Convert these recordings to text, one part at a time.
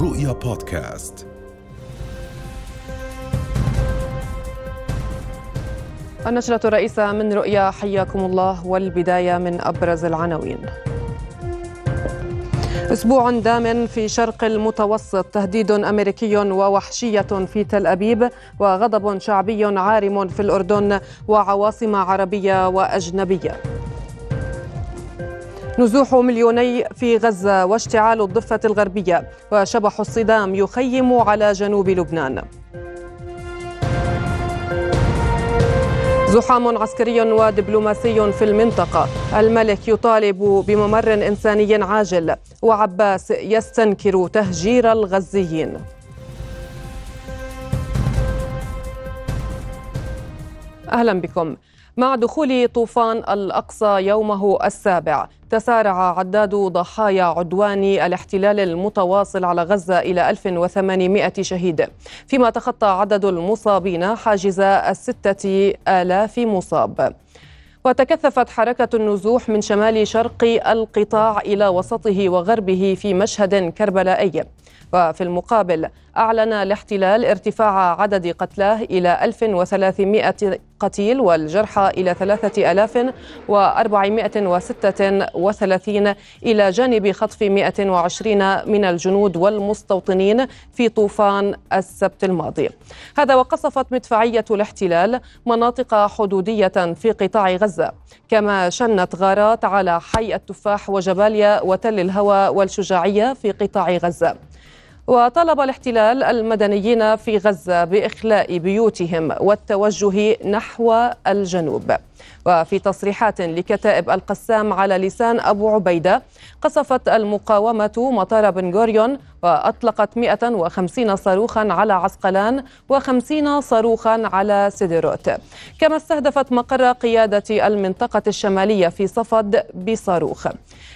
رؤيا بودكاست. النشرة الرئيسة من رؤيا حياكم الله والبداية من أبرز العناوين. أسبوع دام في شرق المتوسط تهديد أمريكي ووحشية في تل أبيب وغضب شعبي عارم في الأردن وعواصم عربية وأجنبية. نزوح مليوني في غزة واشتعال الضفة الغربية وشبح الصدام يخيم على جنوب لبنان. زحام عسكري ودبلوماسي في المنطقة. الملك يطالب بممر إنساني عاجل وعباس يستنكر تهجير الغزيين. أهلا بكم. مع دخول طوفان الأقصى يومه السابع تسارع عداد ضحايا عدوان الاحتلال المتواصل على غزة إلى 1800 شهيد. فيما تخطى عدد المصابين حاجز الستة آلاف مصاب. وتكثفت حركة النزوح من شمال شرق القطاع إلى وسطه وغربه في مشهد كربلائي. وفي المقابل أعلن الاحتلال ارتفاع عدد قتلاه إلى 1300 قتيل والجرحى إلى 3436 إلى جانب خطف 120 من الجنود والمستوطنين في طوفان السبت الماضي. هذا وقصفت مدفعية الاحتلال مناطق حدودية في قطاع غزة. كما شنت غارات على حي التفاح وجباليا وتل الهوى والشجاعية في قطاع غزة. وطلب الاحتلال المدنيين في غزة بإخلاء بيوتهم والتوجه نحو الجنوب. وفي تصريحات لكتائب القسام على لسان أبو عبيدة قصفت المقاومة مطار بن غوريون وأطلقت 150 صاروخا على عسقلان و50 صاروخا على سيدروت كما استهدفت مقر قيادة المنطقة الشمالية في صفد بصاروخ.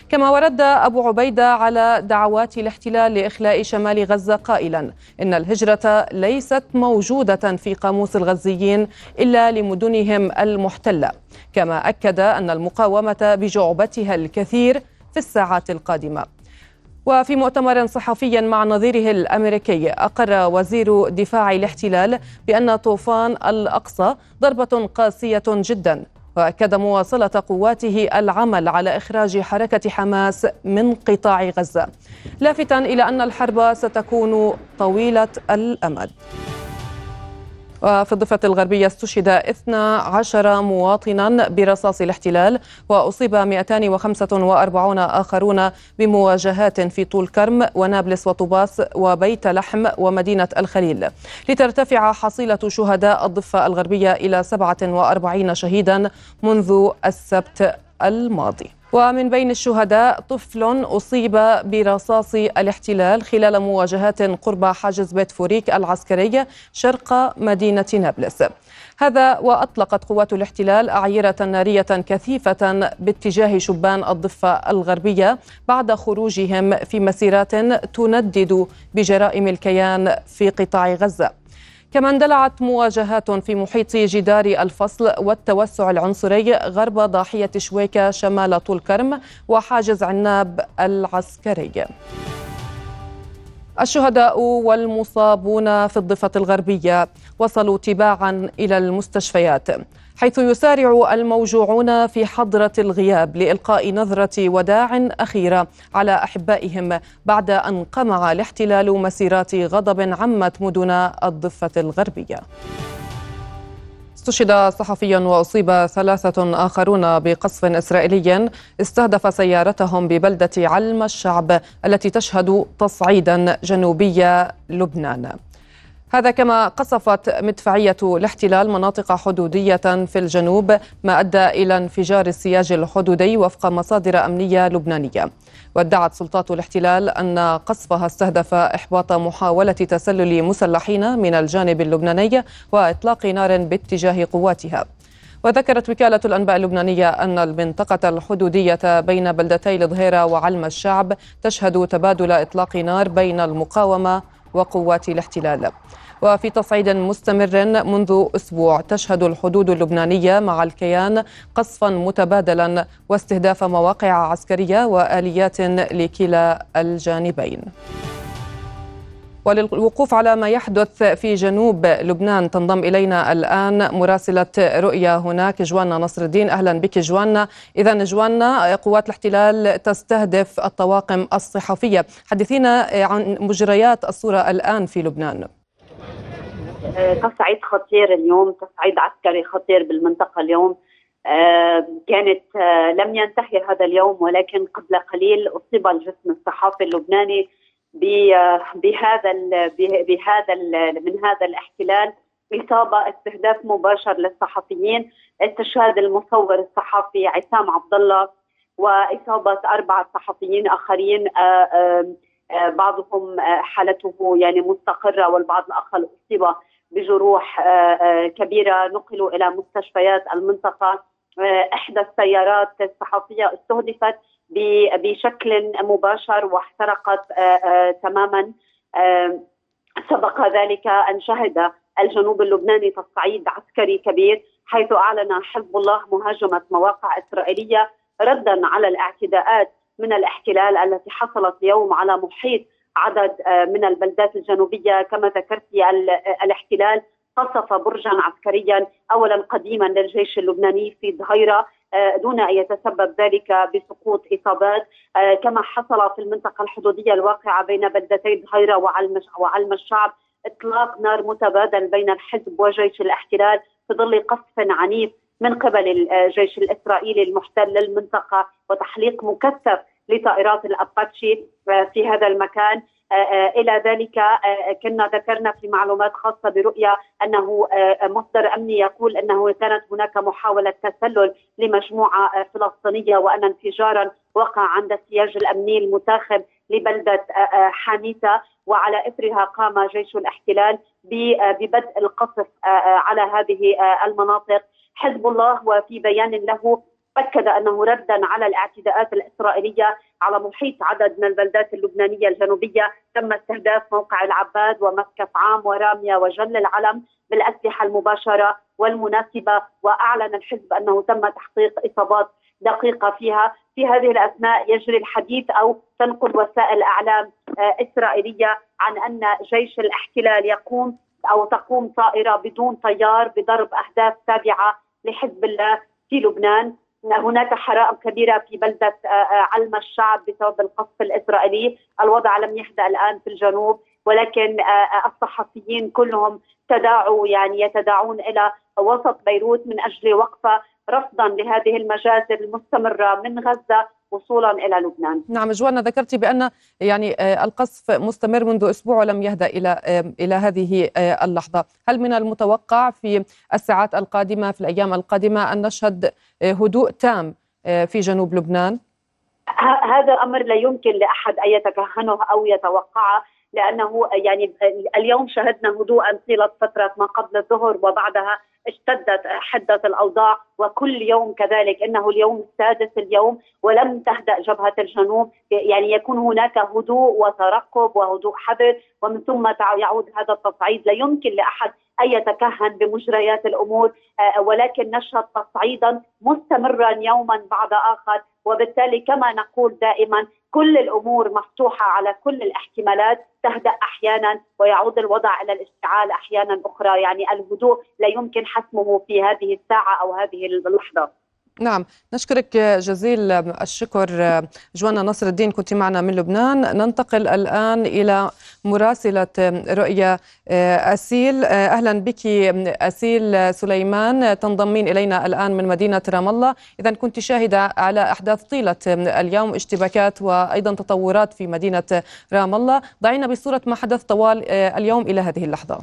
كما ورد أبو عبيدة على دعوات الاحتلال لإخلاء شمال غزة قائلا إن الهجرة ليست موجودة في قاموس الغزيين إلا لمدنهم المحتلة. كما أكد أن المقاومة بجعبتها الكثير في الساعات القادمة. وفي مؤتمر صحفي مع نظيره الأمريكي أقر وزير دفاع الاحتلال بأن طوفان الأقصى ضربة قاسية جدا. وأكد مواصلة قواته العمل على إخراج حركة حماس من قطاع غزة. لافتا إلى أن الحرب ستكون طويلة الأمد. وفي الضفة الغربية استشهد 12 مواطنا برصاص الاحتلال وأصيب 245 آخرون بمواجهات في طول كرم ونابلس وطوباس وبيت لحم ومدينة الخليل. لترتفع حصيلة شهداء الضفة الغربية إلى 47 شهيدا منذ السبت الماضي. ومن بين الشهداء طفل أصيب برصاص الاحتلال خلال مواجهات قرب حاجز بيت فوريك العسكري شرق مدينة نابلس. هذا وأطلقت قوات الاحتلال أعيرة نارية كثيفة باتجاه شبان الضفة الغربية بعد خروجهم في مسيرات تندد بجرائم الكيان في قطاع غزة. كما اندلعت مواجهات في محيط جدار الفصل والتوسع العنصري غرب ضاحية شويكة شمال طول كرم وحاجز عناب العسكري. الشهداء والمصابون في الضفة الغربية وصلوا تباعا إلى المستشفيات. حيث يسارع الموجوعون في حضرة الغياب لإلقاء نظرة وداع أخيرة على أحبائهم بعد أن قمع الاحتلال مسيرات غضب عمت مدن الضفة الغربية. استشهد صحفي وأصيب ثلاثة آخرون بقصف إسرائيلي استهدف سيارتهم ببلدة علم الشعب التي تشهد تصعيدا جنوبي لبنان. هذا كما قصفت مدفعية الاحتلال مناطق حدودية في الجنوب ما أدى إلى انفجار السياج الحدودي وفق مصادر أمنية لبنانية. وادعت سلطات الاحتلال أن قصفها استهدف إحباط محاولة تسلل مسلحين من الجانب اللبناني وإطلاق نار باتجاه قواتها. وذكرت وكالة الأنباء اللبنانية أن المنطقة الحدودية بين بلدتي الظهيرة وعلم الشعب تشهد تبادل إطلاق نار بين المقاومة وقوات الاحتلال. وفي تصعيد مستمر منذ أسبوع تشهد الحدود اللبنانية مع الكيان قصفا متبادلا واستهداف مواقع عسكرية وآليات لكلا الجانبين. وللوقوف على ما يحدث في جنوب لبنان تنضم إلينا الآن مراسلة رؤيا هناك جوانا نصر الدين أهلا بك جوانا إذا جوانا قوات الاحتلال تستهدف الطواقم الصحفية. حدثينا عن مجريات الصورة الآن في لبنان. تصعيد خطير اليوم تصعيد عسكري خطير بالمنطقة اليوم. كانت لم ينتهي هذا اليوم ولكن قبل قليل أصيب الجسم الصحافي اللبناني بهذا بهذا من هذا الاحتلال. إصابة استهداف مباشر للصحفيين استشهاد المصور الصحفي عصام عبد الله وإصابة أربعة صحفيين آخرين بعضهم حالته يعني مستقرة والبعض الآخر أصيب. بجروح كبيرة نقلوا إلى مستشفيات المنطقة. إحدى السيارات الصحفية استهدفت بشكل مباشر واحترقت آه، آه، تماما. آه، سبق ذلك أن شهد الجنوب اللبناني تصعيد عسكري كبير حيث أعلن حزب الله مهاجمة مواقع إسرائيلية ردا على الاعتداءات من الاحتلال التي حصلت اليوم على محيط عدد من البلدات الجنوبية كما ذكرت الاحتلال قصف برجا عسكريا اولا قديما للجيش اللبناني في ظهيره آه، دون أن يتسبب ذلك بسقوط إصابات آه، كما حصل في المنطقة الحدودية الواقعة بين بلدتي ظهيره وعلم الشعب. إطلاق نار متبادل بين الحزب وجيش الاحتلال في ظل قصف عنيف من قبل الجيش الإسرائيلي المحتل للمنطقة وتحليق مكثف لطائرات الأباتشي في هذا المكان. آه، آه، إلى ذلك آه، كنا ذكرنا في معلومات خاصة برؤيا أنه مصدر أمني يقول أنه كانت هناك محاولة تسلل لمجموعة فلسطينية وأن انفجارا وقع عند السياج الأمني المتاخم لبلدة حانيتا وعلى إثرها قام جيش الاحتلال ببدء القصف على هذه المناطق. حزب الله وفي بيان له أكد أنه ردا على الاعتداءات الإسرائيلية على محيط عدد من البلدات اللبنانية الجنوبية. تم استهداف موقع العباد ومسكف عام ورامية وجل العلم بالأسلحة المباشرة والمناسبة وأعلن الحزب أنه تم تحقيق إصابات دقيقة فيها. في هذه الأثناء يجري الحديث أو تنقل وسائل أعلام آه، إسرائيلية عن أن جيش الاحتلال يقوم أو تقوم طائرة بدون طيار بضرب أهداف تابعة لحزب الله في لبنان. هناك حرائق كبيرة في بلدة آه، آه، علم الشعب بسبب القصف الإسرائيلي. الوضع لم يهدأ الآن في الجنوب ولكن آه، الصحفيين كلهم تداعوا يعني يتداعون إلى وسط بيروت من أجل وقفة رفضا لهذه المجازر المستمرة من غزة وصولا إلى لبنان. نعم جوانا ذكرت بأن يعني آه، القصف مستمر منذ أسبوع ولم يهدأ إلى آه، إلى هذه آه، اللحظة، هل من المتوقع في الساعات القادمة في الأيام القادمة أن نشهد هدوء تام في جنوب لبنان؟ هذا أمر لا يمكن لأحد أن يتكهنه أو يتوقعه لأنه يعني اليوم شهدنا هدوءا طيلة فترة ما قبل الظهر وبعدها اشتدت حده الأوضاع وكل يوم كذلك إنه اليوم السادس اليوم ولم تهدأ جبهة الجنوب. يعني يكون هناك هدوء وترقب وهدوء حذر ومن ثم يعود هذا التصعيد. لا يمكن لأحد أن يتكهن بمجريات الأمور آه، ولكن نشهد تصعيدا مستمرا يوما بعد آخر. وبالتالي كما نقول دائما كل الأمور مفتوحة على كل الاحتمالات تهدأ أحيانا ويعود الوضع إلى الاشتعال أحيانا أخرى. يعني الهدوء لا يمكن حسمه في هذه الساعة أو هذه اللحظة. نعم نشكرك جزيل الشكر جوانا نصر الدين كنت معنا من لبنان. ننتقل الآن إلى مراسلة رؤيا أسيل. أهلا بك أسيل سليمان. تنضمين إلينا الآن من مدينة رام الله. إذا كنت شاهدة على أحداث طيلة اليوم اشتباكات وأيضا تطورات في مدينة رام الله. ضعينا بصورة ما حدث طوال اليوم إلى هذه اللحظة.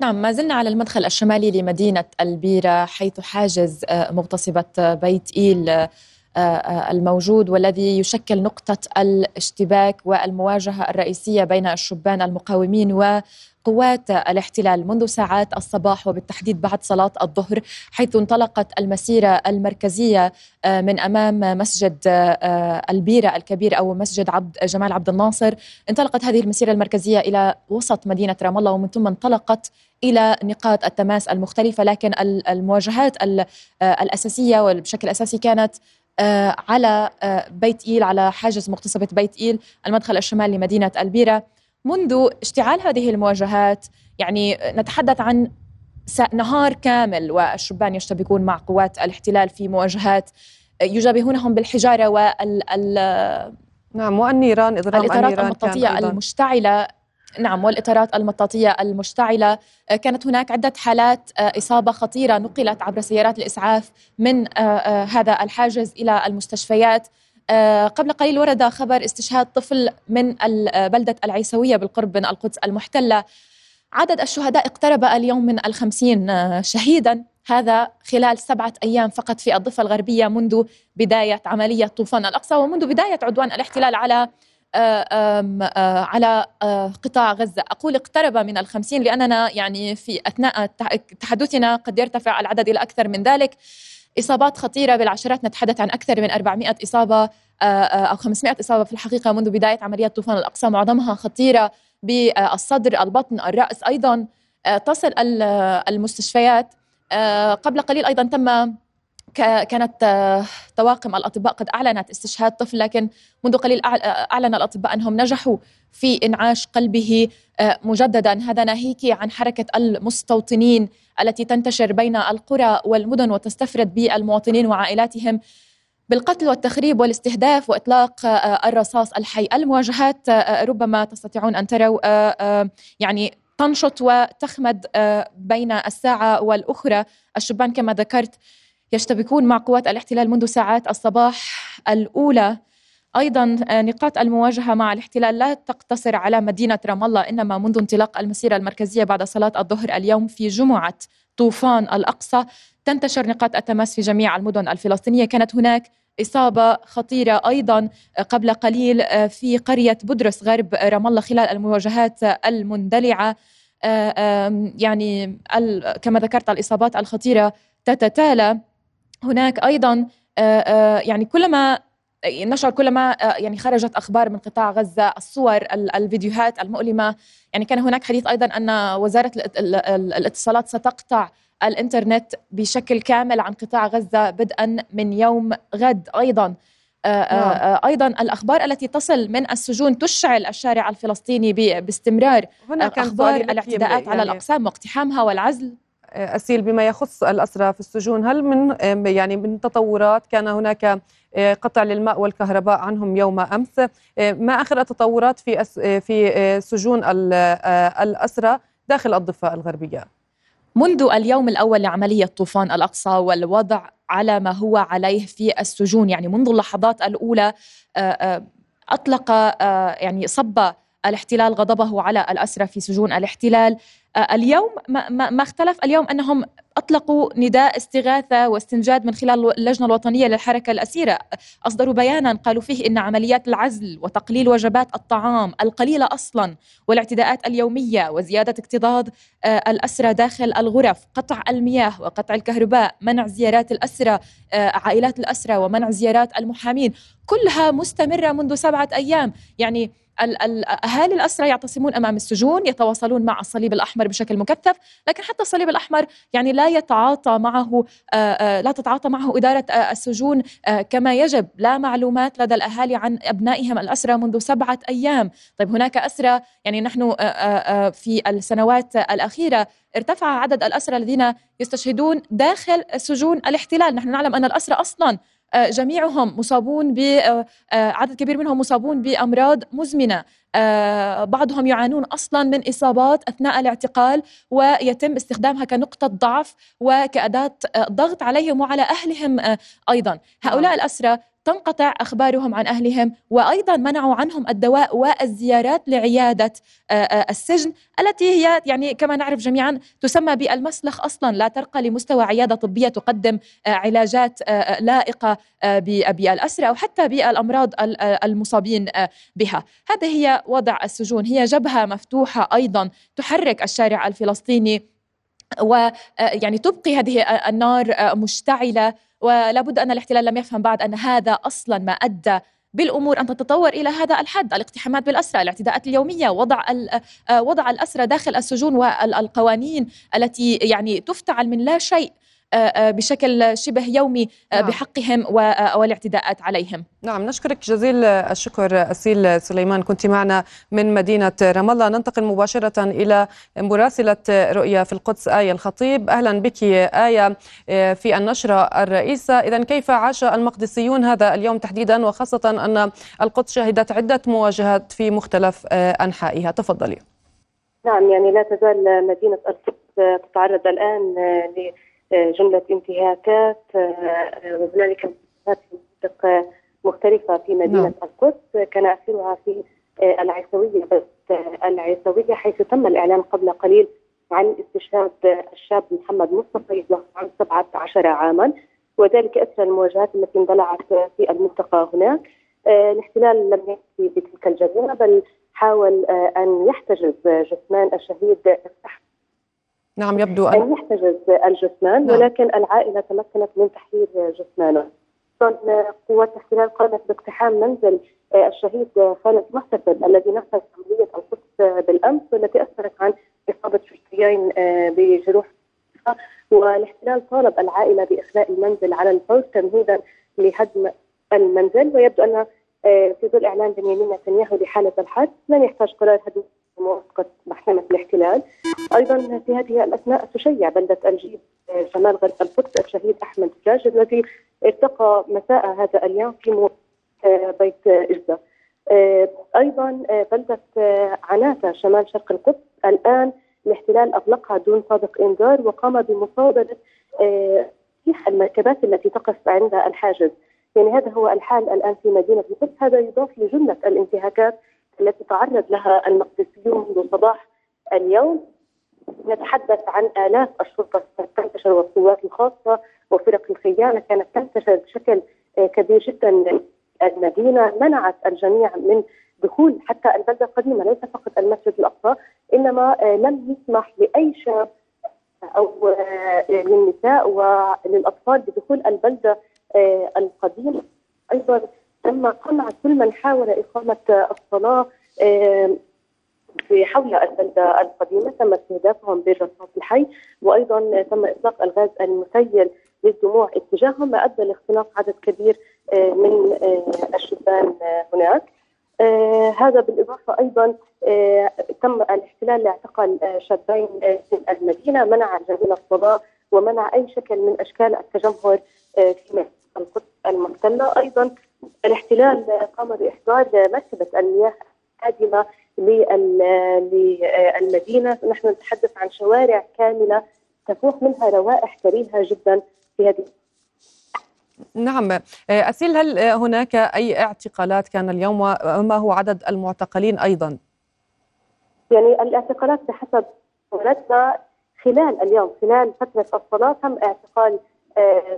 نعم ما زلنا على المدخل الشمالي لمدينة البيرة حيث حاجز آه، مغتصبة بيت إيل آه، الموجود والذي يشكل نقطة الاشتباك والمواجهة الرئيسية بين الشبان المقاومين و قوات الاحتلال منذ ساعات الصباح وبالتحديد بعد صلاة الظهر حيث انطلقت المسيرة المركزية من أمام مسجد البيرة الكبير أو مسجد عبد جمال عبد الناصر. انطلقت هذه المسيرة المركزية إلى وسط مدينة رام الله ومن ثم انطلقت إلى نقاط التماس المختلفة لكن المواجهات الأساسية وبشكل أساسي كانت آه، على آه، بيت إيل على حاجز مغتصبة بيت إيل المدخل الشمالي لمدينة ألبيرة. منذ اشتعال هذه المواجهات يعني نتحدث عن نهار كامل والشبان يشتبكون مع قوات الاحتلال في مواجهات يجابهونهم بالحجارة وال نعم والنيران اضرام الإطارات النيران المطاطيه المشتعلة نعم والإطارات المطاطية المشتعلة. آه، كانت هناك عدة حالات آه، إصابة خطيرة نقلت عبر سيارات الإسعاف من آه، هذا الحاجز إلى المستشفيات. قبل قليل ورد خبر استشهاد طفل من بلدة العيسوية بالقرب من القدس المحتلة. عدد الشهداء اقترب اليوم من الخمسين شهيدا. هذا خلال سبعة أيام فقط في الضفة الغربية منذ بداية عملية طوفان الأقصى ومنذ بداية عدوان الاحتلال على على آه، قطاع غزة. أقول اقترب من الخمسين لأننا يعني في أثناء تحدثنا قد يرتفع العدد إلى أكثر من ذلك. إصابات خطيرة بالعشرات نتحدث عن أكثر من 400 إصابة أو 500 إصابة في الحقيقة منذ بداية عملية طوفان الأقصى. معظمها خطيرة بالصدر البطن الرأس أيضا. تصل المستشفيات. قبل قليل أيضا تم كانت آه، طواقم الأطباء قد أعلنت استشهاد طفل لكن منذ قليل أعلن الأطباء أنهم نجحوا في إنعاش قلبه آه، مجددا. هذا ناهيك عن حركة المستوطنين التي تنتشر بين القرى والمدن وتستفرد بالمواطنين وعائلاتهم بالقتل والتخريب والاستهداف وإطلاق آه، الرصاص الحي. المواجهات ربما تستطيعون أن تروا يعني تنشط وتخمد بين الساعة والأخرى. الشبان كما ذكرت يشتبكون مع قوات الاحتلال منذ ساعات الصباح الأولى. أيضا آه، نقاط المواجهة مع الاحتلال لا تقتصر على مدينة رام الله إنما منذ انطلاق المسيرة المركزية بعد صلاة الظهر اليوم في جمعة طوفان الأقصى تنتشر نقاط التماس في جميع المدن الفلسطينية. كانت هناك إصابة خطيرة أيضا آه، قبل قليل آه، في قرية بدرس غرب رام الله خلال المواجهات المندلعة. يعني كما ذكرت الإصابات الخطيرة تتتالى. هناك أيضا آه، آه، يعني كلما نشر كلما آه، يعني خرجت أخبار من قطاع غزة الصور الفيديوهات المؤلمة. يعني كان هناك حديث أيضا أن وزارة الاتصالات ستقطع الإنترنت بشكل كامل عن قطاع غزة بدءا من يوم غد. أيضا نعم. أيضا الأخبار التي تصل من السجون تشعل الشارع الفلسطيني باستمرار. هناك أخبار الاعتداءات يعني على الأقسام واقتحامها والعزل. أسيل بما يخص الأسرى في السجون. هل من يعني من تطورات كان هناك آه، قطع للماء والكهرباء عنهم يوم أمس؟ آه، ما آخر التطورات في آه، في سجون الأسرى داخل الضفة الغربية؟ منذ اليوم الأول لعملية طوفان الأقصى والوضع على ما هو عليه في السجون يعني منذ اللحظات الأولى أطلق يعني صب الاحتلال غضبه على الأسرى في سجون الاحتلال. آه، اليوم ما, اختلف. اليوم أنهم أطلقوا نداء استغاثة واستنجاد من خلال اللجنة الوطنية للحركة الأسيرة. أصدروا بيانا قالوا فيه إن عمليات العزل وتقليل وجبات الطعام القليلة أصلا والاعتداءات اليومية وزيادة اكتظاظ آه، الأسرى داخل الغرف قطع المياه وقطع الكهرباء منع زيارات الأسرى آه، عائلات الأسرى ومنع زيارات المحامين. كلها مستمرة منذ سبعة أيام. يعني أهالي الاسرى يعتصمون أمام السجون يتواصلون مع الصليب الأحمر بشكل مكثف لكن حتى الصليب الأحمر يعني لا يتعاطى معه آه، آه، لا تتعاطى معه إدارة آه، السجون كما يجب. لا معلومات لدى الأهالي عن أبنائهم الاسرى منذ سبعة أيام. طيب هناك اسرى يعني نحن في السنوات الأخيرة ارتفع عدد الاسرى الذين يستشهدون داخل سجون الاحتلال. نحن نعلم أن الاسرى أصلا آه، جميعهم مصابون آه، آه، عدد كبير منهم مصابون بأمراض مزمنة بعضهم يعانون أصلا من إصابات أثناء الاعتقال ويتم استخدامها كنقطة ضعف وكأداة ضغط عليهم وعلى أهلهم أيضا هؤلاء نعم. الاسرى تنقطع أخبارهم عن أهلهم وأيضا منعوا عنهم الدواء والزيارات لعيادة آه، آه، السجن التي هي يعني كما نعرف جميعا تسمى بالمسلخ أصلا لا ترقى لمستوى عيادة طبية تقدم آه، علاجات لائقة بالاسرى أو حتى بالأمراض المصابين بها. هذا هي وضع السجون. هي جبهة مفتوحة أيضا تحرك الشارع الفلسطيني ويعني تبقي هذه النار مشتعلة ولا بد أن الاحتلال لم يفهم بعد أن هذا أصلا ما أدى بالأمور أن تتطور إلى هذا الحد، الاقتحامات بالأسرى، الاعتداءات اليومية، وضع وضع الأسرى داخل السجون والقوانين التي يعني تفتعل من لا شيء. بشكل شبه يومي نعم. بحقهم والاعتداءات عليهم. نعم نشكرك جزيل الشكر أسيل سليمان. كنت معنا من مدينة رام الله. ننتقل مباشرة إلى مراسلة رؤيا في القدس آية الخطيب. أهلا بك آية في النشرة الرئيسة. إذا كيف عاش المقدسيون هذا اليوم تحديدا؟ وخاصة أن القدس شهدت عدة مواجهات في مختلف أنحائها. تفضلي. نعم يعني لا تزال مدينة القدس تتعرض الآن لجملة انتهاكات وهنالك مناطق مختلفة في مدينة نعم. القدس كان آخرها في العيسوية العيسوية حيث تم الإعلان قبل قليل عن استشهاد الشاب محمد مصطفى يبلغ عن 17 عاما وذلك أثر المواجهات التي اندلعت في المنطقة هناك. الاحتلال لم يكفي بتلك الجريمة بل حاول أن يحتجز جثمان الشهيد نعم يبدو أن, يحتجز الجثمان نعم. ولكن العائلة تمكنت من تحرير جثمانه قوات الاحتلال قامت باقتحام منزل الشهيد خالد محتسب الذي نفذ عملية القدس بالأمس والتي أسفرت عن إصابة شرطيين بجروح والاحتلال طالب العائلة بإخلاء المنزل على الفور تمهيدا لهدم المنزل ويبدو أن في ظل إعلان بنيامين نتنياهو لحالة الحرب لن يحتاج قرار هدم مؤقت محكمة الاحتلال. أيضا في هذه الأثناء تشيع بلدة الجيب شمال غرب القدس الشهيد أحمد جاج الذي ارتقى مساء هذا اليوم في بيت إجدة. أيضا بلدة عناتة شمال شرق القدس الآن الاحتلال أغلقها دون سابق إنذار وقام بمصادرة المركبات التي تقف عند الحاجز. يعني هذا هو الحال الآن في مدينة القدس. هذا يضاف لجملة الانتهاكات التي تعرض لها المقدسيون منذ صباح اليوم. نتحدث عن آلاف الشرطة تنتشر والقوات الخاصة وفرق الخيانة كانت تنتشر بشكل كبير جدا. المدينة منعت الجميع من دخول حتى البلدة القديمة ليس فقط المسجد الأقصى إنما لم يسمح لأي شاب أو للنساء وللأطفال بدخول البلدة القديمة. أيضا تم قمع كل من حاول إقامة الصلاة في حول البلدة القديمة تم استهدافهم بالرصاص الحي وأيضا تم إطلاق الغاز المسيل للدموع اتجاههم ما أدى لاختناق عدد كبير من الشبان هناك. آه هذا بالإضافة أيضا آه تم الاحتلال لاعتقال آه شابين في المدينة منع جميل الصلاة ومنع أي شكل من أشكال التجمهر في القدس. المحتلة. أيضا الاحتلال قام بإحضار مركبة المياه القادمة للمدينة. نحن نتحدث عن شوارع كاملة تفوح منها روائح كريهة جدا في هذه نعم. أسيل هل هناك أي اعتقالات كان اليوم؟ وما هو عدد المعتقلين أيضا؟ يعني الاعتقالات بحسب ولدنا خلال اليوم خلال فترة الصلاة تم اعتقال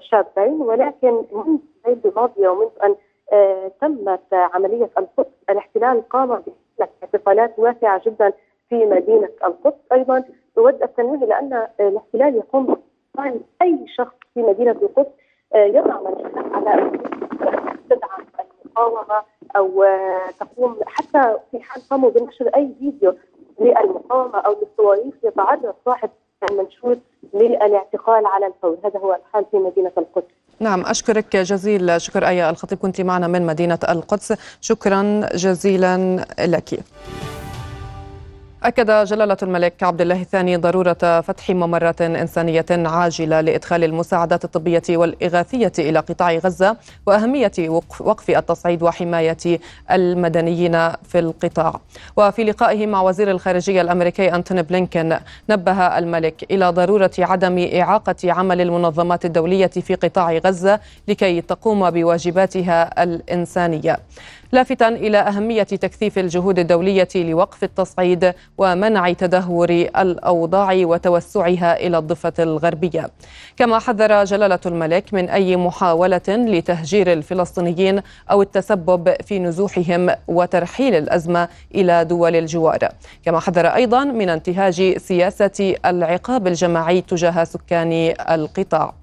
شابين ولكن منذ الليل الماضية ومنذ أن تمت عملية القدس الاحتلال قام باعتقالات واسعة جدا في مدينة القدس أيضا يود التنويه إلى أن الاحتلال يقوم باعتقال أي شخص في مدينة القدس يضع منشأة على تدعم المقاومة أو تقوم حتى في حال قاموا بنشر أي فيديو للمقاومة أو للصواريخ يتعرض صاحب المنشور للاعتقال على الفور. هذا هو الحال في مدينة القدس. نعم أشكرك جزيل. شكر أيا الخطيب كنت معنا من مدينة القدس. شكرا جزيلا لك. أكد جلالة الملك عبد الله الثاني ضرورة فتح ممرات إنسانية عاجلة لإدخال المساعدات الطبية والإغاثية إلى قطاع غزة وأهمية وقف التصعيد وحماية المدنيين في القطاع. وفي لقائه مع وزير الخارجية الأمريكي أنتوني بلينكن نبه الملك إلى ضرورة عدم إعاقة عمل المنظمات الدولية في قطاع غزة لكي تقوم بواجباتها الإنسانية. لافتا إلى أهمية تكثيف الجهود الدولية لوقف التصعيد ومنع تدهور الأوضاع وتوسعها إلى الضفة الغربية. كما حذر جلالة الملك من أي محاولة لتهجير الفلسطينيين أو التسبب في نزوحهم وترحيل الأزمة إلى دول الجوار. كما حذر أيضا من انتهاج سياسة العقاب الجماعي تجاه سكان القطاع.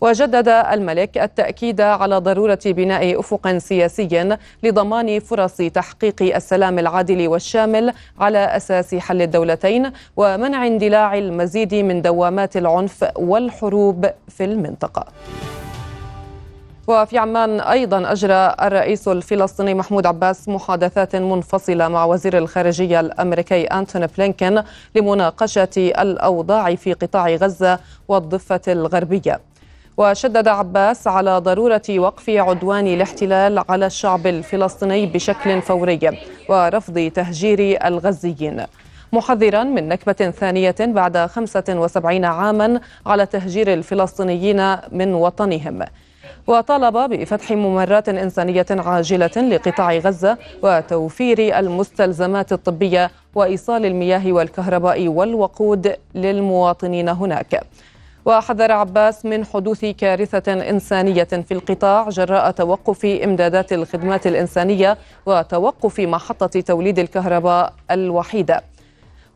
وجدد الملك التأكيد على ضرورة بناء أفق سياسي لضمان فرص تحقيق السلام العادل والشامل على أساس حل الدولتين ومنع اندلاع المزيد من دوامات العنف والحروب في المنطقة. وفي عمان أيضا أجرى الرئيس الفلسطيني محمود عباس محادثات منفصلة مع وزير الخارجية الأمريكي أنتوني بلينكن لمناقشة الأوضاع في قطاع غزة والضفة الغربية. وشدد عباس على ضرورة وقف عدوان الاحتلال على الشعب الفلسطيني بشكل فوري ورفض تهجير الغزيين. محذرا من نكبة ثانية بعد 75 عاما على تهجير الفلسطينيين من وطنهم وطالب بفتح ممرات إنسانية عاجلة لقطاع غزة وتوفير المستلزمات الطبية وإيصال المياه والكهرباء والوقود للمواطنين هناك وحذر عباس من حدوث كارثة إنسانية في القطاع جراء توقف إمدادات الخدمات الإنسانية وتوقف محطة توليد الكهرباء الوحيدة.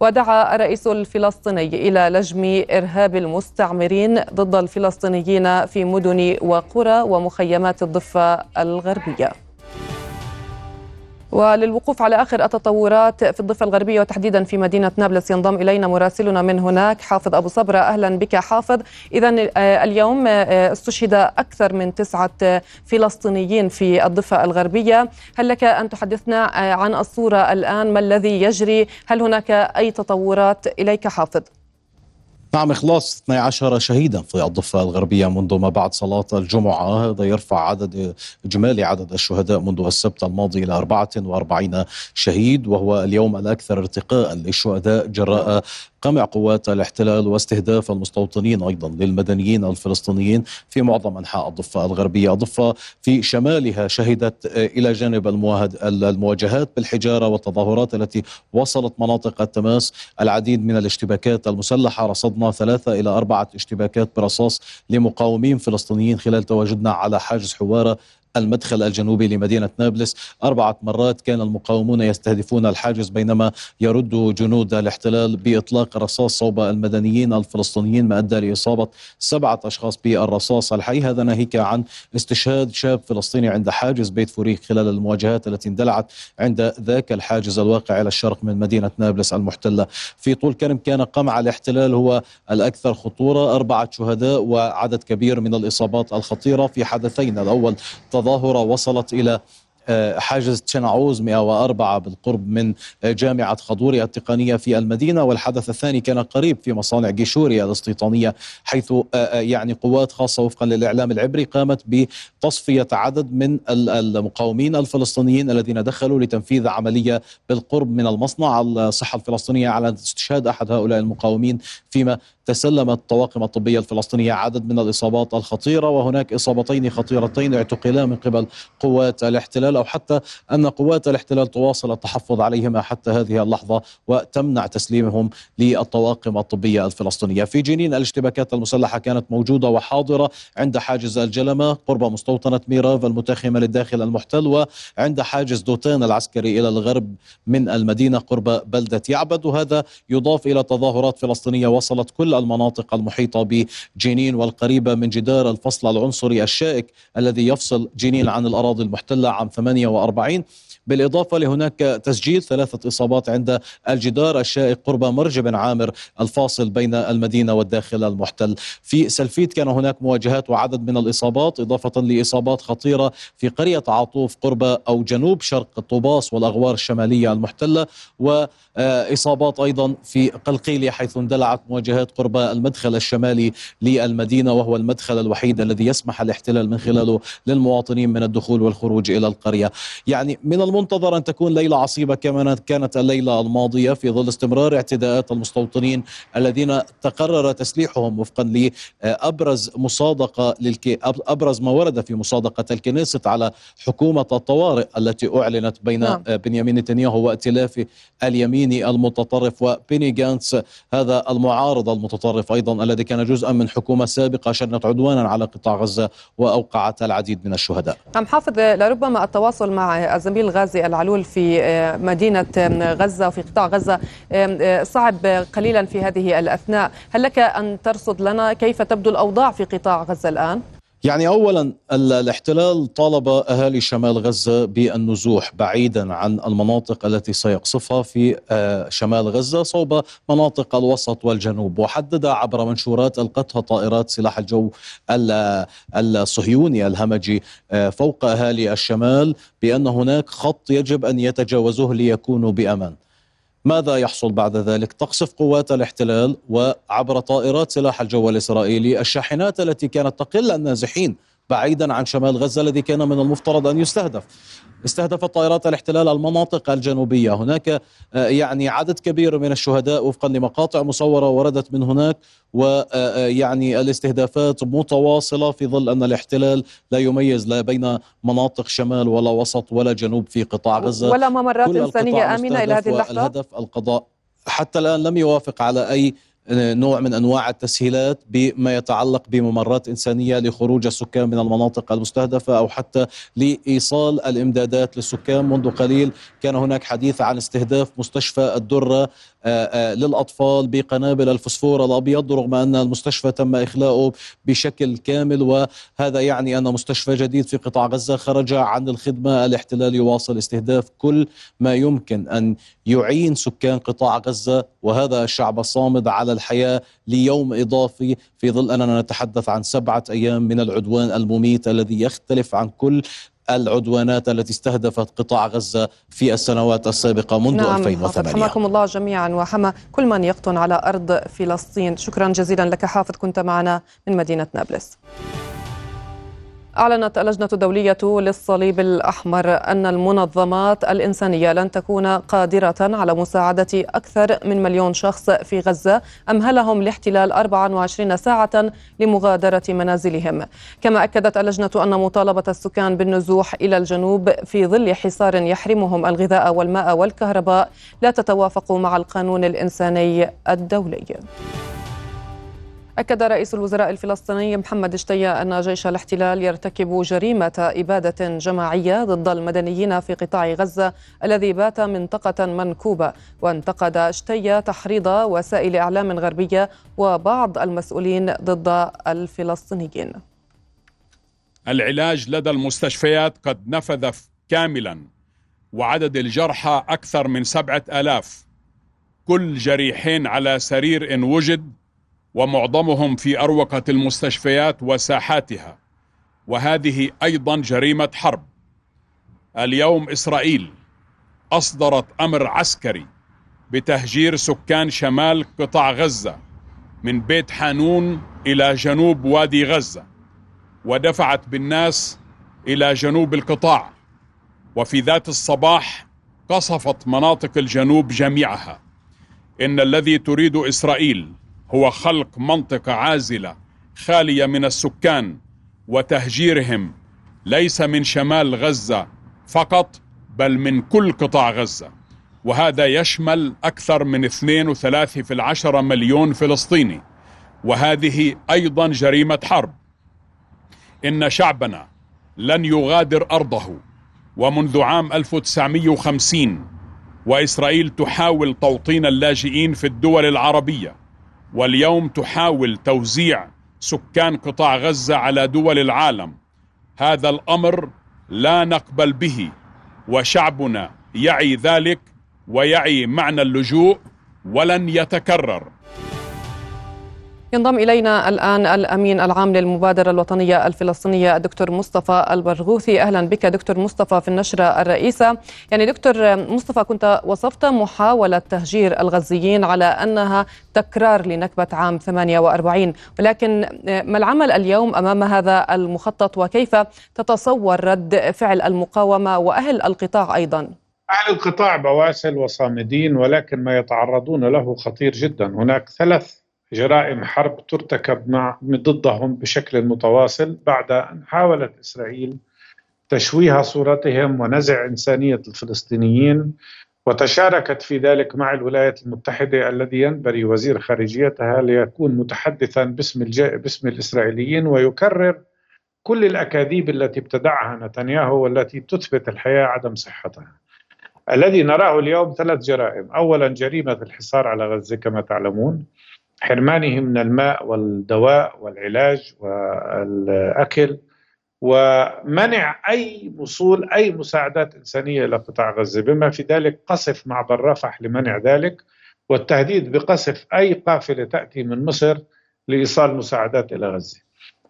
ودعا الرئيس الفلسطيني إلى لجم إرهاب المستعمرين ضد الفلسطينيين في مدن وقرى ومخيمات الضفة الغربية. وللوقوف على آخر التطورات في الضفة الغربية وتحديدا في مدينة نابلس ينضم إلينا مراسلنا من هناك حافظ أبو صبرة. أهلا بك حافظ. اذا آه، اليوم آه، استشهد أكثر من تسعة فلسطينيين في الضفة الغربية. هل لك أن تحدثنا آه، عن الصورة الآن؟ ما الذي يجري؟ هل هناك أي تطورات إليك حافظ؟ نعم إخلاص 12 شهيدا في الضفة الغربية منذ ما بعد صلاة الجمعة. هذا يرفع عدد إجمالي عدد الشهداء منذ السبت الماضي إلى 44 شهيد وهو اليوم الأكثر ارتقاء للشهداء جراء قمع قوات الاحتلال واستهداف المستوطنين أيضا للمدنيين الفلسطينيين في معظم أنحاء الضفة الغربية، الضفة في شمالها شهدت إلى جانب المواجهات بالحجارة والتظاهرات التي وصلت مناطق التماس العديد من الاشتباكات المسلحة. رصدنا ثلاثة إلى أربعة اشتباكات برصاص لمقاومين فلسطينيين خلال تواجدنا على حاجز حوارة المدخل الجنوبي لمدينة نابلس. أربعة مرات كان المقاومون يستهدفون الحاجز بينما يرد جنود الاحتلال بإطلاق الرصاص صوب المدنيين الفلسطينيين ما أدى لإصابة سبعة أشخاص بالرصاص. الحي هذا ناهيك عن استشهاد شاب فلسطيني عند حاجز بيت فوريك خلال المواجهات التي اندلعت عند ذاك الحاجز الواقع إلى الشرق من مدينة نابلس المحتلة. في طول كرم كان قمع الاحتلال هو الأكثر خطورة. أربعة شهداء وعدد كبير من الإصابات الخطيرة في حدثين الأول تظاهرة وصلت إلى حاجز تشنعوز 104 بالقرب من آه، جامعة خضوري التقنية في المدينة. والحدث الثاني كان قريب في مصانع جيشوريا الاستيطانية حيث آه، يعني قوات خاصة وفقا للإعلام العبري قامت بتصفية عدد من المقاومين الفلسطينيين الذين دخلوا لتنفيذ عملية بالقرب من المصنع. الصحة الفلسطينية على استشهاد أحد هؤلاء المقاومين فيما تسلمت الطواقم الطبية الفلسطينية عدد من الإصابات الخطيرة. وهناك إصابتين خطيرتين اعتقلا من قبل قوات الاحتلال أو حتى أن قوات الاحتلال تواصل التحفظ عليهما حتى هذه اللحظة وتمنع تسليمهم للطواقم الطبية الفلسطينية. في جنين الاشتباكات المسلحة كانت موجودة وحاضرة عند حاجز الجلمة قرب مستوطنة ميراف المتاخمة للداخل المحتل وعند حاجز دوتان العسكري إلى الغرب من المدينة قرب بلدة يعبد. وهذا يضاف إلى تظاهرات فلسطينية وصلت كل المناطق المحيطة بجنين والقريبة من جدار الفصل العنصري الشائك الذي يفصل جنين عن الأراضي المحتلة عام 48 بالإضافة لهناك تسجيل ثلاثة إصابات عند الجدار الشائك قرب مرج بن عامر الفاصل بين المدينة والداخل المحتل. في سلفيت كان هناك مواجهات وعدد من الإصابات إضافة لإصابات خطيرة في قرية عاطوف قرب أو جنوب شرق طوباس والأغوار الشمالية المحتلة وإصابات أيضا في قلقيلية حيث اندلعت مواجهات قرب المدخل الشمالي للمدينة وهو المدخل الوحيد الذي يسمح الاحتلال من خلاله للمواطنين من الدخول والخروج إلى القرية. يعني من المنتظر أن تكون ليلة عصيبة كما كانت الليلة الماضية في ظل استمرار اعتداءات المستوطنين الذين تقرر تسليحهم وفقا لأبرز مصادقة للك... أبرز ما ورد في مصادقة الكنيسة على حكومة الطوارئ التي أعلنت بين نعم. بنيامين نتنياهو وائتلاف اليميني المتطرف وبيني جانتس هذا المعارض المتطرف أيضا الذي كان جزءا من حكومة سابقة شنت عدوانا على قطاع غزة وأوقعت العديد من الشهداء عم حافظ لربما التواصل مع الزميل غازي العلول في مدينة غزة وفي قطاع غزة صعب قليلا في هذه الأثناء هل لك أن ترصد لنا كيف تبدو الأوضاع في قطاع غزة الآن؟ يعني اولا الاحتلال طالب أهالي شمال غزة بالنزوح بعيدا عن المناطق التي سيقصفها في آه، شمال غزة صوب مناطق الوسط والجنوب وحدد عبر منشورات ألقتها طائرات سلاح الجو الصهيوني الهمجي آه، فوق أهالي الشمال بأن هناك خط يجب أن يتجاوزوه ليكونوا بأمان. ماذا يحصل بعد ذلك؟ تقصف قوات الاحتلال وعبر طائرات سلاح الجو الإسرائيلي الشاحنات التي كانت تقل النازحين بعيدا عن شمال غزة الذي كان من المفترض أن يستهدف. استهدفت طائرات الاحتلال المناطق الجنوبية، هناك آه، يعني عدد كبير من الشهداء وفقا لمقاطع مصورة وردت من هناك ويعني الاستهدافات متواصلة في ظل أن الاحتلال لا يميز لا بين مناطق شمال ولا وسط ولا جنوب في قطاع غزة. ولا ممرات إنسانية آمنة إلى هذه اللحظة؟ الهدف القضاء حتى الآن لم يوافق على أي نوع من أنواع التسهيلات بما يتعلق بممرات إنسانية لخروج السكان من المناطق المستهدفة أو حتى لإيصال الإمدادات للسكان. منذ قليل كان هناك حديث عن استهداف مستشفى الدرة آه، آه، للأطفال بقنابل الفسفور الأبيض رغم أن المستشفى تم إخلاؤه بشكل كامل وهذا يعني أن مستشفى جديد في قطاع غزة خرج عن الخدمة الاحتلال يواصل استهداف كل ما يمكن أن يعين سكان قطاع غزة وهذا الشعب الصامد على الحياة ليوم إضافي. في ظل أننا نتحدث عن سبعة أيام من العدوان المميت الذي يختلف عن كل العدوانات التي استهدفت قطاع غزة في السنوات السابقة منذ نعم 2008 حماكم الله جميعا وحمى كل من يقطن على أرض فلسطين. شكرا جزيلا لك حافظ كنت معنا من مدينة نابلس. أعلنت اللجنة الدولية للصليب الأحمر أن المنظمات الإنسانية لن تكون قادرة على مساعدة أكثر من مليون شخص في غزة أمهلهم الاحتلال 24 ساعة لمغادرة منازلهم. كما أكدت اللجنة أن مطالبة السكان بالنزوح إلى الجنوب في ظل حصار يحرمهم الغذاء والماء والكهرباء لا تتوافق مع القانون الإنساني الدولي. أكد رئيس الوزراء الفلسطيني محمد شتية أن جيش الاحتلال يرتكب جريمة إبادة جماعية ضد المدنيين في قطاع غزة الذي بات منطقة منكوبة. وانتقد شتية تحريض وسائل إعلام غربية وبعض المسؤولين ضد الفلسطينيين. العلاج لدى المستشفيات قد نفذ كاملا وعدد الجرحى أكثر من سبعة آلاف. كل جريحين على سرير إن وجد ومعظمهم في أروقة المستشفيات وساحاتها. وهذه أيضا جريمة حرب. اليوم إسرائيل أصدرت أمر عسكري بتهجير سكان شمال قطاع غزة من بيت حانون إلى جنوب وادي غزة ودفعت بالناس إلى جنوب القطاع. وفي ذات الصباح قصفت مناطق الجنوب جميعها. إن الذي تريد إسرائيل هو خلق منطقة عازلة خالية من السكان وتهجيرهم ليس من شمال غزة فقط بل من كل قطاع غزة. وهذا يشمل أكثر من 2 و3 في العشرة مليون فلسطيني. وهذه أيضا جريمة حرب. إن شعبنا لن يغادر أرضه. ومنذ عام 1950 وإسرائيل تحاول توطين اللاجئين في الدول العربية. واليوم تحاول توزيع سكان قطاع غزة على دول العالم. هذا الأمر لا نقبل به وشعبنا يعي ذلك ويعي معنى اللجوء ولن يتكرر. ينضم إلينا الآن الأمين العام للمبادرة الوطنية الفلسطينية الدكتور مصطفى البرغوثي. أهلا بك دكتور مصطفى في النشرة الرئيسة. يعني دكتور مصطفى كنت وصفت محاولة تهجير الغزيين على أنها تكرار لنكبة عام 48 ولكن ما العمل اليوم أمام هذا المخطط؟ وكيف تتصور رد فعل المقاومة وأهل القطاع أيضا؟ أهل القطاع بواسل وصامدين ولكن ما يتعرضون له خطير جدا. هناك ثلاث جرائم حرب ترتكب مع ضدهم بشكل متواصل بعد أن حاولت إسرائيل تشويه صورتهم ونزع إنسانية الفلسطينيين وتشاركت في ذلك مع الولايات المتحدة الذي ينبري وزير خارجيتها ليكون متحدثا باسم. باسم الإسرائيليين ويكرر كل الأكاذيب التي ابتدعها نتنياهو والتي تثبت الحياة عدم صحتها الذي نراه اليوم ثلاث جرائم أولا جريمة الحصار على غزة كما تعلمون حرمانه من الماء والدواء والعلاج والأكل ومنع أي وصول أي مساعدات إنسانية إلى قطاع غزة. بما في ذلك قصف معبر رفح لمنع ذلك والتهديد بقصف أي قافلة تأتي من مصر لإيصال مساعدات إلى غزة.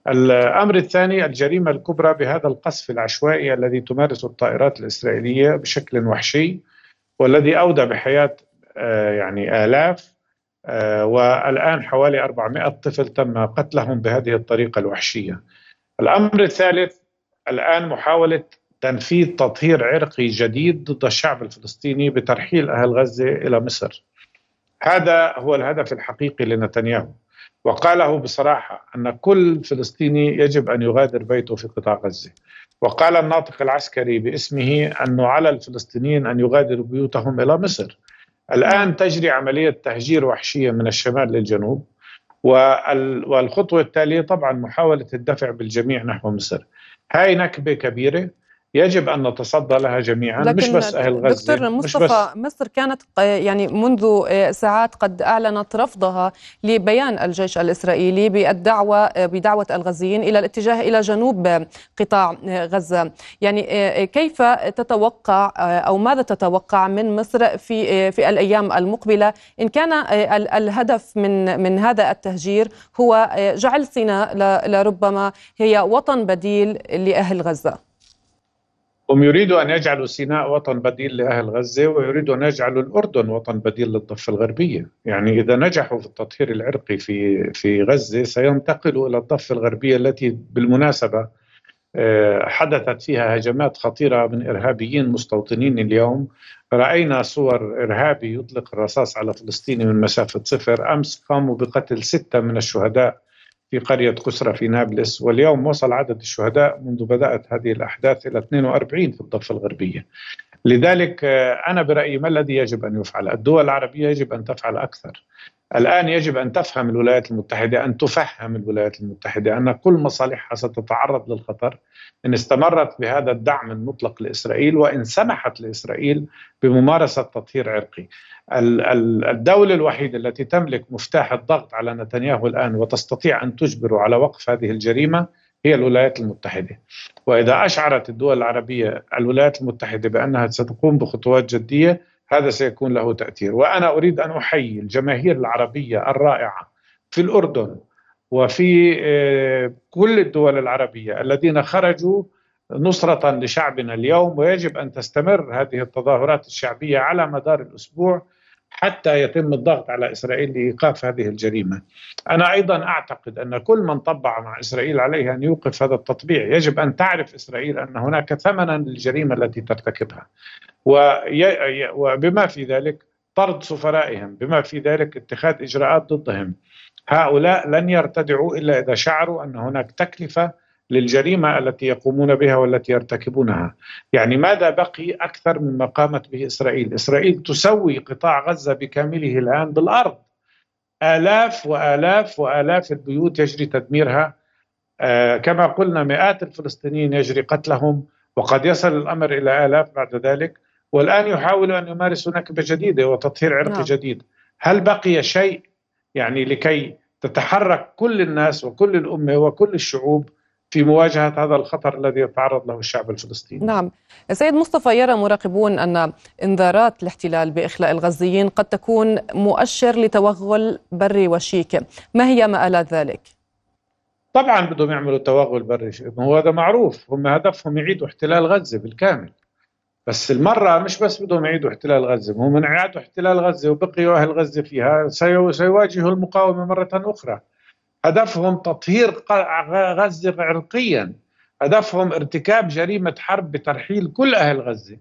الأمر الثاني الجريمة الكبرى بهذا القصف العشوائي الذي تمارسه الطائرات الإسرائيلية بشكل وحشي والذي أودى بحياة آه، يعني آلاف آه، والآن حوالي 400 طفل تم قتلهم بهذه الطريقة الوحشية. الأمر الثالث الآن محاولة تنفيذ تطهير عرقي جديد ضد الشعب الفلسطيني بترحيل أهل غزة إلى مصر. هذا هو الهدف الحقيقي لنتنياهو. وقاله بصراحة أن كل فلسطيني يجب أن يغادر بيته في قطاع غزة. وقال الناطق العسكري باسمه أنه على الفلسطينيين أن يغادروا بيوتهم إلى مصر. الآن تجري عملية تهجير وحشية من الشمال للجنوب والخطوة التالية طبعا محاولة الدفع بالجميع نحو مصر. هاي نكبة كبيرة يجب أن نتصدى لها جميعا لكن مش بس أهل غزة دكتور مصطفى مصر كانت يعني منذ ساعات قد أعلنت رفضها لبيان الجيش الإسرائيلي بالدعوة بدعوة الغزيين إلى الاتجاه إلى جنوب قطاع غزة. يعني كيف تتوقع أو ماذا تتوقع من مصر في في الأيام المقبلة؟ إن كان الهدف من من هذا التهجير هو جعل سيناء لربما هي وطن بديل لأهل غزة. هم يريدوا أن يجعلوا سيناء وطن بديل لأهل غزة ويريدوا أن يجعلوا الأردن وطن بديل للضفة الغربية. يعني إذا نجحوا في التطهير العرقي في, في غزة سينتقلوا إلى الضفة الغربية التي بالمناسبة آه، حدثت فيها هجمات خطيرة من إرهابيين مستوطنين اليوم. رأينا صور إرهابي يطلق الرصاص على فلسطيني من مسافة صفر. أمس قاموا بقتل ستة من الشهداء في قرية قسرة في نابلس واليوم وصل عدد الشهداء منذ بدأت هذه الأحداث إلى 42 في الضفة الغربية. لذلك آه، أنا برأيي ما الذي يجب أن يفعل؟ الدول العربية يجب أن تفعل أكثر. الآن يجب أن تفهم الولايات المتحدة أن تفهم الولايات المتحدة أن كل مصالحها ستتعرض للخطر. إن استمرت بهذا الدعم المطلق لإسرائيل وإن سمحت لإسرائيل بممارسة تطهير عرقي. الدولة الوحيدة التي تملك مفتاح الضغط على نتنياهو الآن وتستطيع أن تجبره على وقف هذه الجريمة هي الولايات المتحدة. وإذا أشعرت الدول العربية الولايات المتحدة بأنها ستقوم بخطوات جدية هذا سيكون له تأثير. وأنا أريد أن أحيي الجماهير العربية الرائعة في الأردن وفي آه، كل الدول العربية الذين خرجوا نصرة لشعبنا اليوم ويجب أن تستمر هذه التظاهرات الشعبية على مدار الأسبوع حتى يتم الضغط على إسرائيل لإيقاف هذه الجريمة. أنا أيضا أعتقد أن كل من طبع مع إسرائيل عليه أن يوقف هذا التطبيع، يجب أن تعرف إسرائيل أن هناك ثمنا للجريمة التي ترتكبها. وبما في ذلك طرد سفرائهم، بما في ذلك اتخاذ إجراءات ضدهم. هؤلاء لن يرتدعوا إلا إذا شعروا أن هناك تكلفة للجريمة التي يقومون بها والتي يرتكبونها. يعني ماذا بقي أكثر مما قامت به إسرائيل؟ إسرائيل تسوي قطاع غزة بكامله الآن بالأرض. آلاف وآلاف وآلاف البيوت يجري تدميرها. آه كما قلنا مئات الفلسطينيين يجري قتلهم وقد يصل الأمر إلى آلاف بعد ذلك. والآن يحاولوا أن يمارسوا نكبه جديده وتطهير عرقي نعم. جديد. هل بقي شيء يعني لكي تتحرك كل الناس وكل الأمة وكل الشعوب في مواجهة هذا الخطر الذي يتعرض له الشعب الفلسطيني. نعم، سيد مصطفى يرى مراقبون أن انذارات الاحتلال بإخلاء الغزيين قد تكون مؤشر لتوغل بري وشيك، ما هي مآلات ذلك؟ طبعا بدهم يعملوا توغل بري هو هذا معروف، هم هدفهم يعيدوا احتلال غزة بالكامل. بس المرة مش بس بدهم يعيدوا احتلال غزة هم من اعادوا احتلال غزة وبقيوا أهل غزة فيها سيواجهوا المقاومة مرة أخرى هدفهم تطهير غزة عرقيا. هدفهم ارتكاب جريمة حرب بترحيل كل أهل غزة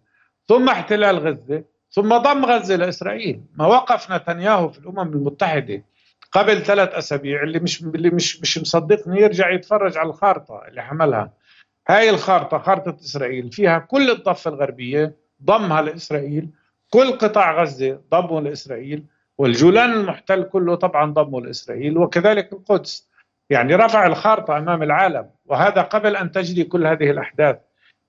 ثم احتلال غزة ثم ضم غزة لإسرائيل. ما وقف نتنياهو في الأمم المتحدة قبل ثلاث أسابيع اللي مش اللي مش مش مصدقني يرجع يتفرج على الخارطة اللي حملها. هاي الخارطة خارطة إسرائيل فيها كل الضفة الغربية ضمها لإسرائيل. كل قطاع غزة ضمه لإسرائيل. والجولان المحتل كله طبعا ضمه لإسرائيل وكذلك القدس. يعني رفع الخارطة أمام العالم وهذا قبل أن تجري كل هذه الأحداث.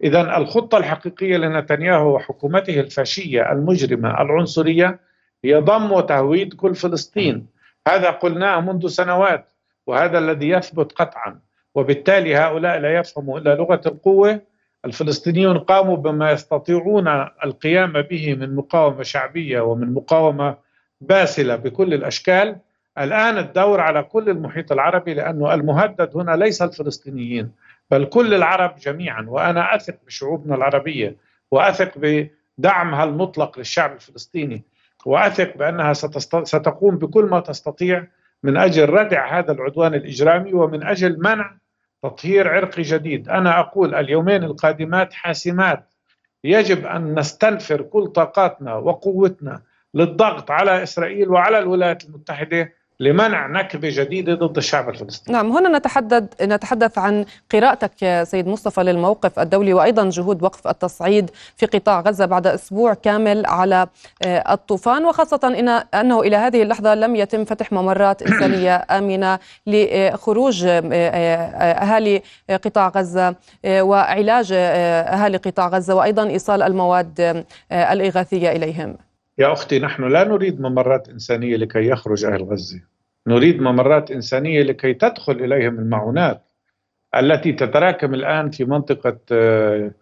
إذا الخطة الحقيقية لنتنياهو وحكومته الفاشية المجرمة العنصرية هي ضم وتهويد كل فلسطين. هذا قلناه منذ سنوات وهذا الذي يثبت قطعا. وبالتالي هؤلاء لا يفهموا إلا لغة القوة. الفلسطينيون قاموا بما يستطيعون القيام به من مقاومة شعبية ومن مقاومة باسلة بكل الأشكال. الآن الدور على كل المحيط العربي لأنه المهدد هنا ليس الفلسطينيين بل كل العرب جميعا. وأنا أثق بشعوبنا العربية وأثق بدعمها المطلق للشعب الفلسطيني وأثق بأنها ستقوم بكل ما تستطيع من أجل ردع هذا العدوان الإجرامي ومن أجل منع تطهير عرقي جديد. أنا أقول اليومين القادمات حاسمات. يجب أن نستنفر كل طاقاتنا وقوتنا للضغط على إسرائيل وعلى الولايات المتحدة لمنع نكبة جديدة ضد الشعب الفلسطيني. نعم هنا نتحدث نتحدث عن قراءتك سيد مصطفى للموقف الدولي وأيضا جهود وقف التصعيد في قطاع غزة بعد أسبوع كامل على آه، الطوفان وخاصة ان أنه إلى هذه اللحظة لم يتم فتح ممرات إنسانية آمنة لخروج آه، آه، أهالي قطاع غزة وعلاج أهالي قطاع غزة وأيضا إيصال المواد الإغاثية إليهم. يا أختي نحن لا نريد ممرات إنسانية لكي يخرج أهل غزة. نريد ممرات إنسانية لكي تدخل إليهم المعونات التي تتراكم الآن في منطقة آه،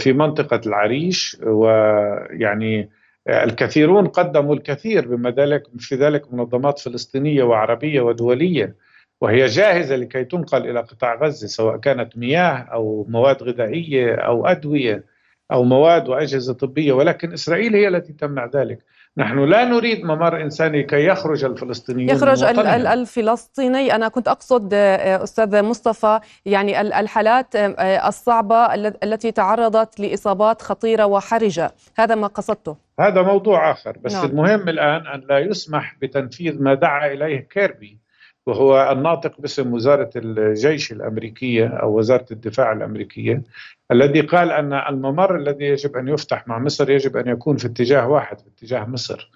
في منطقة العريش. ويعني الكثيرون قدموا الكثير بما ذلك في ذلك منظمات فلسطينية وعربية ودولية. وهي جاهزة لكي تنقل إلى قطاع غزة سواء كانت مياه أو مواد غذائية أو أدوية. أو مواد وأجهزة طبية ولكن إسرائيل هي التي تمنع ذلك. نحن لا نريد ممر إنساني كي يخرج الفلسطينيون يخرج الفلسطيني. أنا كنت أقصد آه، أستاذ مصطفى يعني الحالات آه، الصعبة التي تعرضت لإصابات خطيرة وحرجة. هذا ما قصدته. هذا موضوع آخر. بس نعم. المهم الآن أن لا يسمح بتنفيذ ما دعا إليه كيربي. وهو الناطق باسم وزارة الجيش الأمريكية أو وزارة الدفاع الأمركية الذي قال أن الممر الذي يجب أن يفتح مع مصر يجب أن يكون في اتجاه واحد في اتجاه مصر.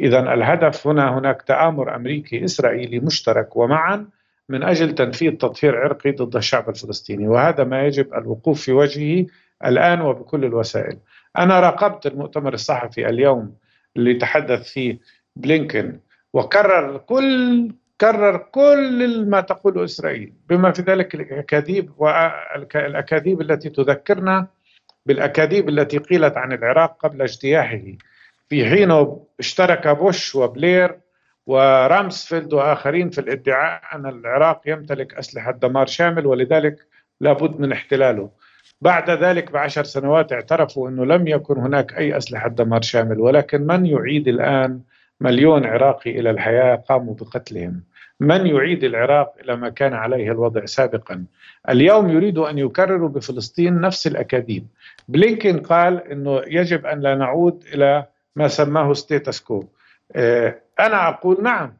إذا الهدف هنا هناك تآمر أمريكي إسرائيلي مشترك ومعا من أجل تنفيذ تطهير عرقي ضد الشعب الفلسطيني وهذا ما يجب الوقوف في وجهه الآن وبكل الوسائل. أنا راقبت المؤتمر الصحفي اليوم اللي تحدث فيه بلينكن وكرر كل كرر كل ما تقوله إسرائيل بما في ذلك الأكاذيب والأكاذيب التي تذكرنا بالأكاذيب التي قيلت عن العراق قبل اجتياحه. في حين اشترك بوش وبلير ورامسفيلد وآخرين في الادعاء أن العراق يمتلك أسلحة دمار شامل ولذلك لابد من احتلاله. بعد ذلك بعشر سنوات اعترفوا أنه لم يكن هناك أي أسلحة دمار شامل ولكن من يعيد الآن مليون عراقي إلى الحياة قاموا بقتلهم. من يعيد العراق إلى ما كان عليه الوضع سابقا؟ اليوم يريد أن يكرروا بفلسطين نفس الأكاذيب. بلينكين قال إنه يجب أن لا نعود إلى ما سماه status آه، أنا أقول نعم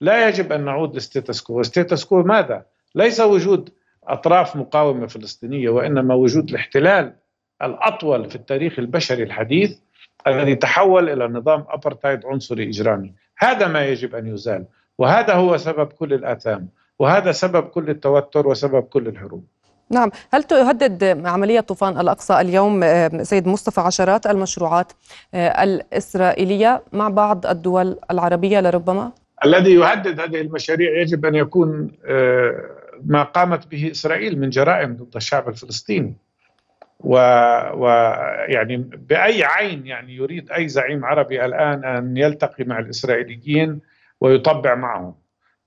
لا يجب أن نعود ل status quo status quo ماذا؟ ليس وجود أطراف مقاومة فلسطينية وإنما وجود الاحتلال الأطول في التاريخ البشري الحديث الذي تحول إلى نظام ابرتايد عنصري إجرامي. هذا ما يجب أن يزال. وهذا هو سبب كل الآثام وهذا سبب كل التوتر وسبب كل الحروب نعم هل تهدد عملية طوفان الأقصى اليوم آه، سيد مصطفى عشرات المشروعات آه، الإسرائيلية مع بعض الدول العربية لربما؟ الذي يهدد هذه المشاريع يجب أن يكون آه، ما قامت به إسرائيل من جرائم ضد الشعب الفلسطيني ويعني بأي عين يعني يريد أي زعيم عربي الآن أن يلتقي مع الإسرائيليين ويطبع معهم.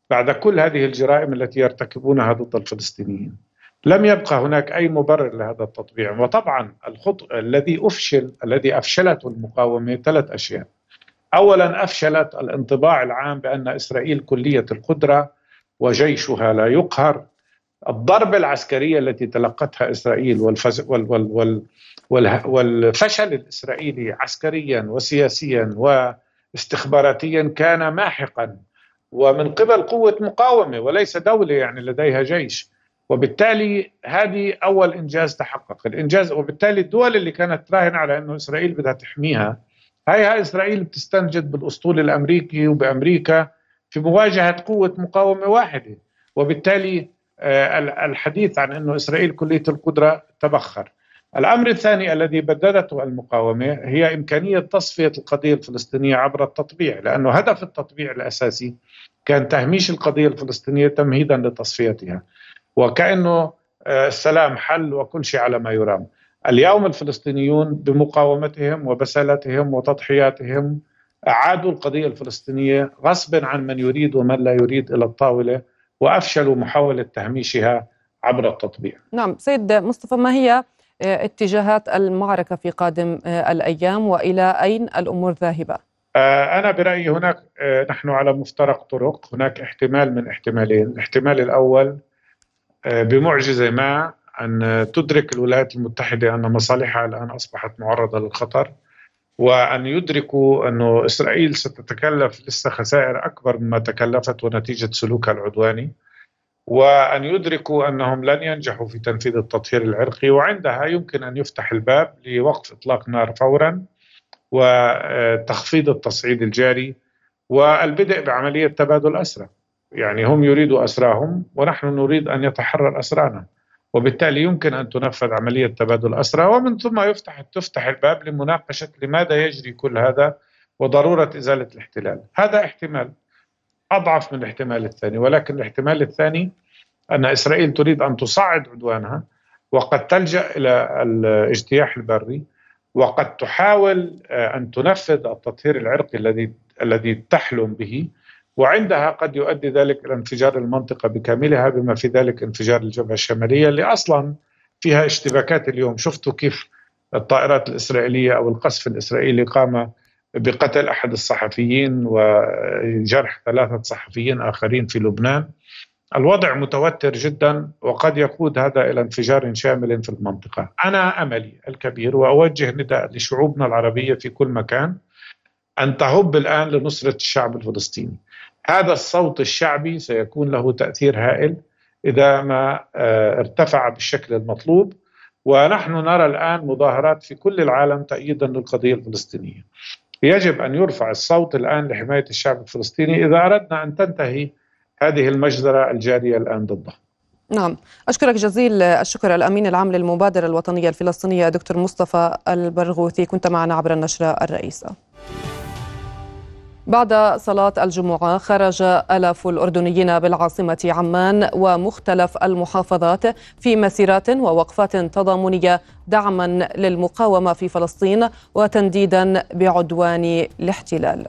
بعد كل هذه الجرائم التي يرتكبونها ضد الفلسطينيين لم يبقى هناك أي مبرر لهذا التطبيع. وطبعا الخط الذي أفشل الذي افشلته المقاومة ثلاث أشياء. اولا أفشلت الانطباع العام بأن إسرائيل كلية القدرة وجيشها لا يقهر. الضربه العسكريه التي تلقتها إسرائيل والفز وال وال وال والفشل الإسرائيلي عسكريا وسياسيا و استخباراتيا كان ماحقا ومن قبل قوة مقاومة وليس دولة يعني لديها جيش. وبالتالي هذه أول إنجاز تحقق. الإنجاز وبالتالي الدول اللي كانت تراهن على أنه إسرائيل بدها تحميها هاي إسرائيل بتستنجد بالأسطول الأمريكي وبأمريكا في مواجهة قوة مقاومة واحدة. وبالتالي الحديث عن إنه إسرائيل كلية القدرة تبخر. الأمر الثاني الذي بددته المقاومة هي إمكانية تصفية القضية الفلسطينية عبر التطبيع، لأنه هدف التطبيع الأساسي كان تهميش القضية الفلسطينية تمهيدا لتصفيتها. وكأنه السلام حل وكل شيء على ما يرام. اليوم الفلسطينيون بمقاومتهم وبسالتهم وتضحياتهم أعادوا القضية الفلسطينية غصبا عن من يريد ومن لا يريد إلى الطاولة وأفشلوا محاولة تهميشها عبر التطبيع. نعم سيد مصطفى ما هي آه، اتجاهات المعركة في قادم آه، الأيام وإلى أين الأمور ذاهبة؟ آه، أنا برأيي هناك نحن على مفترق طرق، هناك احتمال من احتمالين، الاحتمال الأول بمعجزة ما أن تدرك الولايات المتحدة أن مصالحها الآن أصبحت معرضة للخطر وأن يدركوا انه إسرائيل ستتكلف لسه خسائر أكبر مما تكلفت ونتيجة سلوكها العدواني. وأن يدركوا أنهم لن ينجحوا في تنفيذ التطهير العرقي وعندها يمكن أن يفتح الباب لوقف إطلاق نار فورا وتخفيض التصعيد الجاري والبدء بعملية تبادل أسرى. يعني هم يريدوا أسراهم ونحن نريد أن يتحرر أسرانا وبالتالي يمكن أن تنفذ عملية تبادل أسرى. ومن ثم يفتح تفتح الباب لمناقشة لماذا يجري كل هذا وضرورة إزالة الاحتلال، هذا احتمال. أضعف من الاحتمال الثاني ولكن الاحتمال الثاني أن إسرائيل تريد أن تصعد عدوانها وقد تلجأ إلى الاجتياح البري وقد تحاول آه، أن تنفذ التطهير العرقي الذي الذي تحلم به وعندها قد يؤدي ذلك إلى انفجار المنطقة بكاملها بما في ذلك انفجار الجبهة الشمالية اللي أصلا فيها اشتباكات اليوم. شفتوا كيف الطائرات الإسرائيلية أو القصف الإسرائيلي قام بقتل أحد الصحفيين وجرح ثلاثة صحفيين آخرين في لبنان. الوضع متوتر جدا وقد يقود هذا إلى انفجار شامل في المنطقة. أنا أملي الكبير وأوجه نداء لشعوبنا العربية في كل مكان أن تهب الآن لنصرة الشعب الفلسطيني. هذا الصوت الشعبي سيكون له تأثير هائل إذا ما آه، ارتفع بالشكل المطلوب. ونحن نرى الآن مظاهرات في كل العالم تأييدا للقضية الفلسطينية. يجب أن يرفع الصوت الآن لحماية الشعب الفلسطيني إذا أردنا أن تنتهي هذه المجزرة الجارية الآن ضده. نعم. أشكرك جزيل الشكر الأمين العام للمبادرة الوطنية الفلسطينية دكتور مصطفى البرغوثي. كنت معنا عبر النشرة الرئيسة. بعد صلاة الجمعة خرج آلاف الأردنيين بالعاصمة عمان ومختلف المحافظات في مسيرات ووقفات تضامنية دعما للمقاومة في فلسطين وتنديدا بعدوان الاحتلال.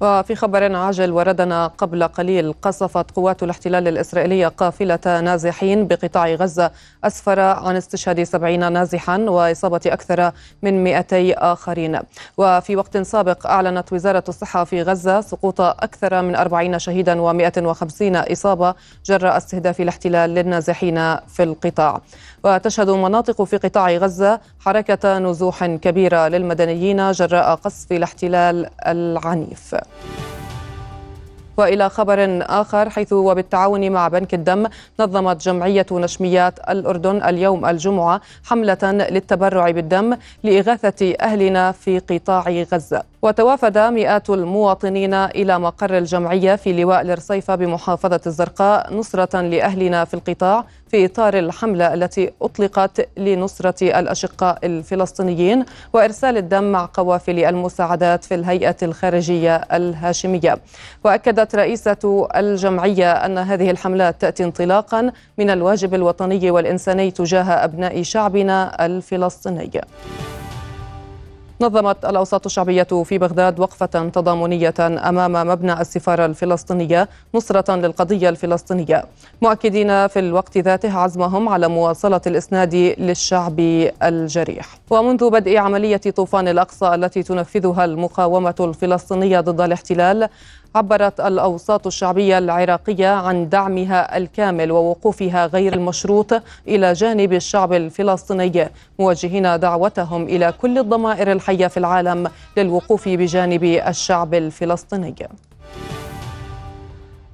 وفي خبر عاجل وردنا قبل قليل قصفت قوات الاحتلال الإسرائيلية قافلة نازحين بقطاع غزة أسفر عن استشهاد سبعين نازحا وإصابة أكثر من 200 آخرين. وفي وقت سابق أعلنت وزارة الصحة في غزة سقوط أكثر من 40 شهيدا و150 إصابة جراء استهداف الاحتلال للنازحين في القطاع. وتشهد مناطق في قطاع غزة حركة نزوح كبيرة للمدنيين جراء قصف الاحتلال العنيف. وإلى خبر آخر حيث وبالتعاون مع بنك الدم نظمت جمعية نشميات الأردن اليوم الجمعة حملة للتبرع بالدم لإغاثة أهلنا في قطاع غزة. وتوافد مئات المواطنين إلى مقر الجمعية في لواء الرصيفة بمحافظة الزرقاء نصرة لأهلنا في القطاع في إطار الحملة التي أطلقت لنصرة الأشقاء الفلسطينيين وإرسال الدم مع قوافل المساعدات في الهيئة الخارجية الهاشمية. وأكدت رئيسة الجمعية أن هذه الحملات تأتي انطلاقا من الواجب الوطني والإنساني تجاه أبناء شعبنا الفلسطيني. نظمت الأوساط الشعبية في بغداد وقفة تضامنية أمام مبنى السفارة الفلسطينية نصرة للقضية الفلسطينية. مؤكدين في الوقت ذاته عزمهم على مواصلة الإسناد للشعب الجريح. ومنذ بدء عملية طوفان الأقصى التي تنفذها المقاومة الفلسطينية ضد الاحتلال عبرت الأوساط الشعبية العراقية عن دعمها الكامل ووقوفها غير المشروط إلى جانب الشعب الفلسطيني موجهين دعوتهم إلى كل الضمائر الحية في العالم للوقوف بجانب الشعب الفلسطيني.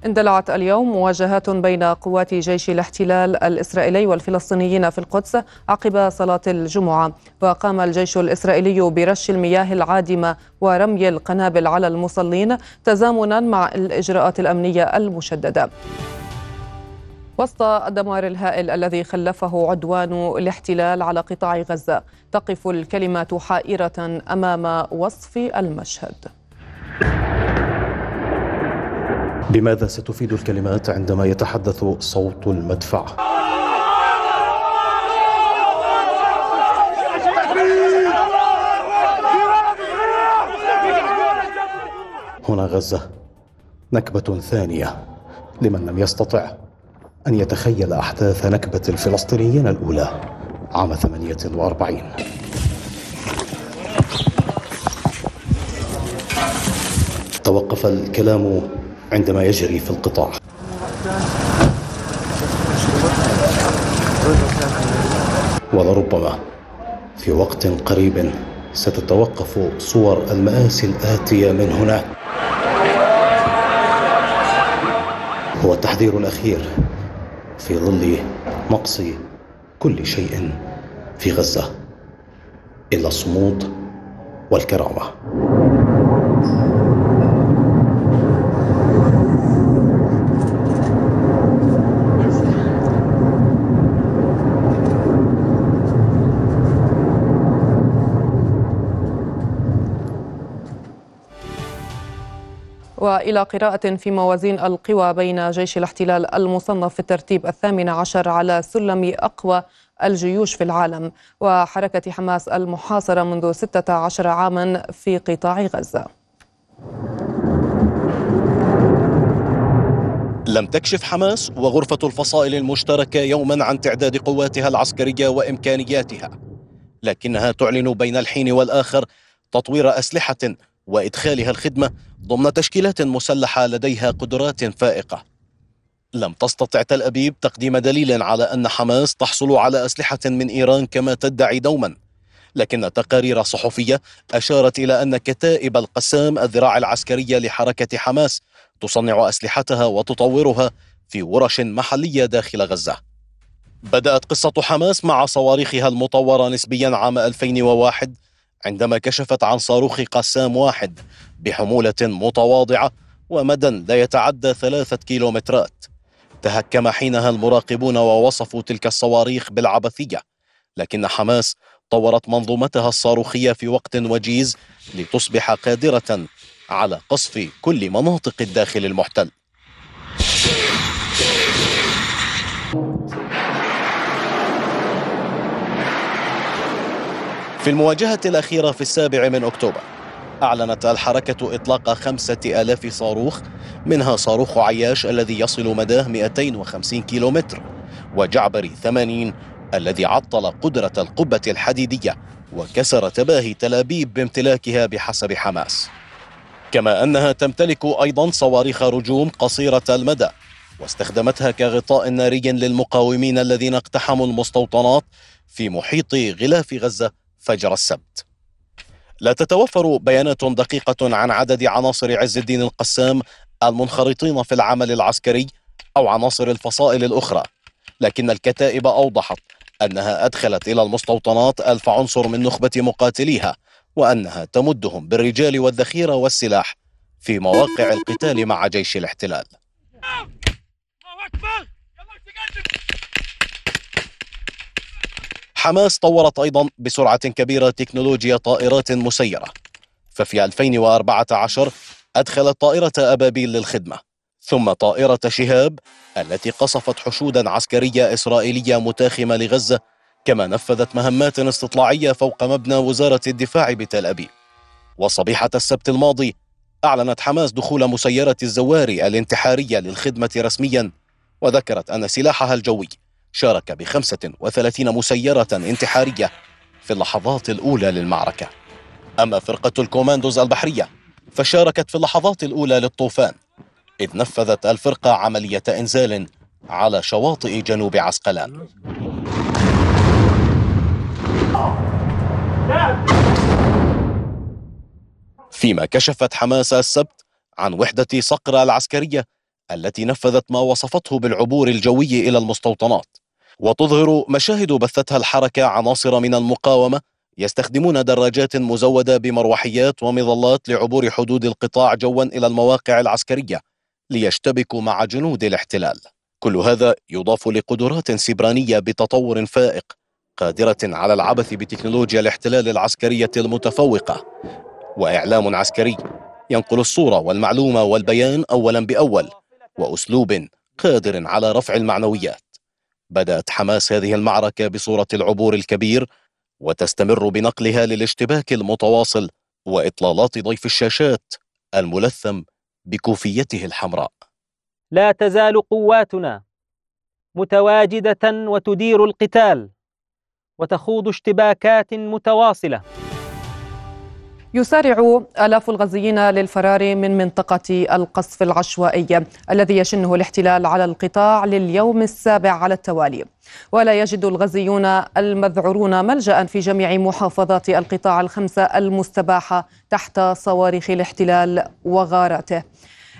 اندلعت اليوم مواجهات بين قوات جيش الاحتلال الإسرائيلي والفلسطينيين في القدس عقب صلاة الجمعة. وقام الجيش الإسرائيلي برش المياه العادمة ورمي القنابل على المصلين تزامنا مع الإجراءات الأمنية المشددة. وسط الدمار الهائل الذي خلفه عدوان الاحتلال على قطاع غزة تقف الكلمات حائرة أمام وصف المشهد. بماذا ستفيد الكلمات عندما يتحدث صوت المدفع؟ هنا غزة نكبة ثانية. لمن لم يستطع أن يتخيل أحداث نكبة الفلسطينيين الأولى عام 48 توقف الكلام عندما يجري في القطاع. ولربما في وقت قريب ستتوقف صور المآسي الآتية من هناك هو التحذير الأخير في ظل نقص كل شيء في غزة. إلا الصمود والكرامة. وإلى قراءة في موازين القوى بين جيش الاحتلال المصنف في الترتيب الثامن عشر على سلم أقوى الجيوش في العالم وحركة حماس المحاصرة منذ 16 عاما في قطاع غزة. لم تكشف حماس وغرفة الفصائل المشتركة يوما عن تعداد قواتها العسكرية وإمكانياتها لكنها تعلن بين الحين والآخر تطوير أسلحة وإدخالها الخدمة ضمن تشكيلات مسلحة لديها قدرات فائقة. لم تستطع تل أبيب تقديم دليل على أن حماس تحصل على أسلحة من إيران كما تدعي دوما لكن تقارير صحفية أشارت إلى أن كتائب القسام الذراع العسكرية لحركة حماس تصنع أسلحتها وتطورها في ورش محلية داخل غزة. بدأت قصة حماس مع صواريخها المطورة نسبيا عام 2001 عندما كشفت عن صاروخ قسام واحد بحمولة متواضعة ومدى لا يتعدى ثلاثة كيلومترات. تهكم حينها المراقبون ووصفوا تلك الصواريخ بالعبثية لكن حماس طورت منظومتها الصاروخية في وقت وجيز لتصبح قادرة على قصف كل مناطق الداخل المحتل. في المواجهة الأخيرة في السابع من أكتوبر أعلنت الحركة إطلاق خمسة ألاف صاروخ منها صاروخ عياش الذي يصل مداه 250 كيلومتر وجعبري 80 الذي عطل قدرة القبة الحديدية وكسر تباهي تلابيب بامتلاكها بحسب حماس. كما أنها تمتلك أيضا صواريخ رجوم قصيرة المدى واستخدمتها كغطاء ناري للمقاومين الذين اقتحموا المستوطنات في محيط غلاف غزة فجر السبت. لا تتوفر بيانات دقيقة عن عدد عناصر عز الدين القسام المنخرطين في العمل العسكري أو عناصر الفصائل الأخرى لكن الكتائب أوضحت أنها أدخلت إلى المستوطنات ألف عنصر من نخبة مقاتليها وأنها تمدهم بالرجال والذخيرة والسلاح في مواقع القتال مع جيش الاحتلال. حماس طورت أيضا بسرعة كبيرة تكنولوجيا طائرات مسيرة. ففي 2014 أدخلت طائرة أبابيل للخدمة ثم طائرة شهاب التي قصفت حشودا عسكرية إسرائيلية متاخمة لغزة كما نفذت مهمات استطلاعية فوق مبنى وزارة الدفاع بتل أبيب. وصبيحة السبت الماضي أعلنت حماس دخول مسيرة الزواري الانتحارية للخدمة رسميا وذكرت أن سلاحها الجوي شارك ب 35 مسيرة انتحارية في اللحظات الأولى للمعركة. أما فرقة الكوماندوز البحرية فشاركت في اللحظات الأولى للطوفان إذ نفذت الفرقة عملية إنزال على شواطئ جنوب عسقلان. فيما كشفت حماس السبت عن وحدة صقر العسكرية التي نفذت ما وصفته بالعبور الجوي إلى المستوطنات. وتظهر مشاهد بثتها الحركة عناصر من المقاومة يستخدمون دراجات مزودة بمروحيات ومظلات لعبور حدود القطاع جوا إلى المواقع العسكرية ليشتبكوا مع جنود الاحتلال. كل هذا يضاف لقدرات سبرانية بتطور فائق قادرة على العبث بتكنولوجيا الاحتلال العسكرية المتفوقة. وإعلام عسكري ينقل الصورة والمعلومة والبيان أولا بأول وأسلوب قادر على رفع المعنويات. بدأت حماس هذه المعركة بصورة العبور الكبير وتستمر بنقلها للاشتباك المتواصل وإطلالات ضيف الشاشات الملثم بكوفيته الحمراء. لا تزال قواتنا متواجدة وتدير القتال وتخوض اشتباكات متواصلة. يسارع آلاف الغزيين للفرار من منطقة القصف العشوائي الذي يشنه الاحتلال على القطاع لليوم السابع على التوالي. ولا يجد الغزيون المذعورون ملجأ في جميع محافظات القطاع الخمسة المستباحة تحت صواريخ الاحتلال وغاراته.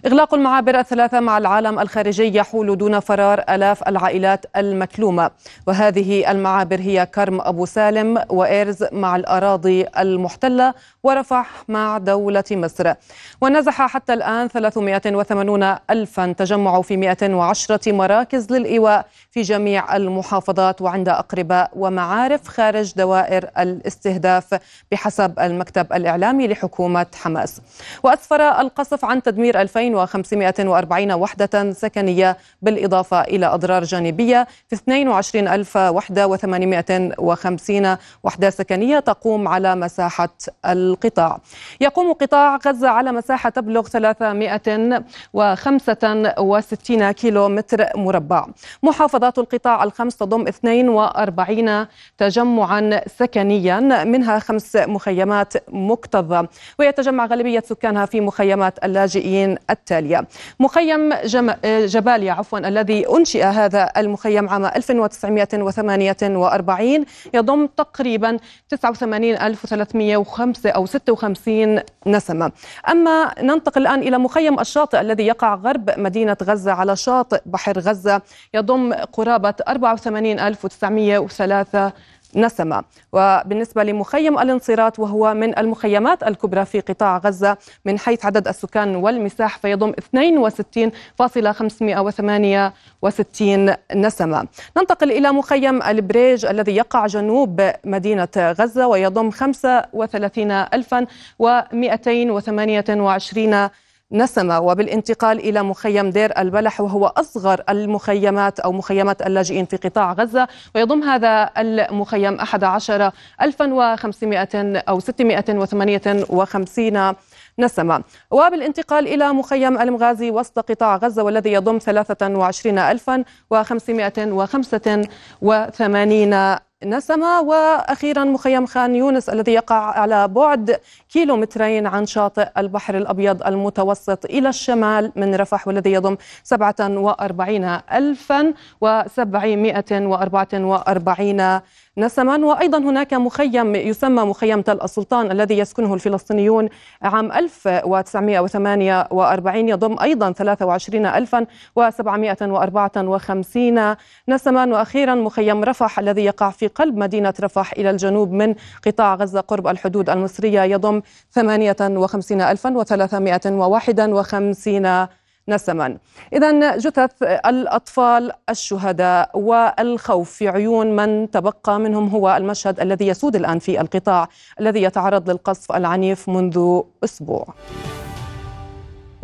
إغلاق المعابر الثلاثة مع العالم الخارجي يحول دون فرار آلاف العائلات المكلومة. وهذه المعابر هي كرم أبو سالم وإيرز مع الأراضي المحتلة ورفح مع دولة مصر. ونزح حتى الآن 380 ألفا تجمعوا في 110 مراكز للإيواء في جميع المحافظات وعند أقرباء ومعارف خارج دوائر الاستهداف بحسب المكتب الإعلامي لحكومة حماس. وأسفر القصف عن تدمير 2540 وحدة سكنية بالإضافة إلى أضرار جانبية في 22 ألف وحدة و850 وحدة سكنية تقوم على مساحة القطاع. يقوم قطاع غزة على مساحة تبلغ 365 كيلو متر مربع. محافظات القطاع الخمس تضم 42 تجمعا سكنيا منها خمس مخيمات مكتظة. ويتجمع غالبية سكانها في مخيمات اللاجئين التالية. مخيم جم... جباليا عفوا الذي أنشئ هذا المخيم عام 1948 يضم تقريبا 89305 أو 56 نسمة. أما ننتقل الآن إلى مخيم الشاطئ الذي يقع غرب مدينة غزة على شاطئ بحر غزة يضم قرابة 84903 نسمة. وبالنسبة لمخيم الانصراط وهو من المخيمات الكبرى في قطاع غزة من حيث عدد السكان والمساحة فيضم 62.568 نسمة. ننتقل إلى مخيم البريج الذي يقع جنوب مدينة غزة ويضم 35,228 نسمة وبالانتقال إلى مخيم دير البلح وهو أصغر المخيمات أو مخيمات اللاجئين في قطاع غزة. ويضم هذا المخيم 11500 أو 658 نسمة. وبالانتقال إلى مخيم المغازي وسط قطاع غزة والذي يضم 23585 نسمة. وأخيرا مخيم خان يونس الذي يقع على بعد كيلومترين عن شاطئ البحر الأبيض المتوسط إلى الشمال من رفح والذي يضم 47744 نسما وأيضا هناك مخيم يسمى مخيم تل السلطان الذي يسكنه الفلسطينيون عام 1948 يضم أيضا 23754 نسما وأخيرا مخيم رفح الذي يقع في قلب مدينة رفح إلى الجنوب من قطاع غزة قرب الحدود المصرية يضم 58351 نسما. إذا جثث الأطفال الشهداء والخوف في عيون من تبقى منهم هو المشهد الذي يسود الآن في القطاع الذي يتعرض للقصف العنيف منذ أسبوع.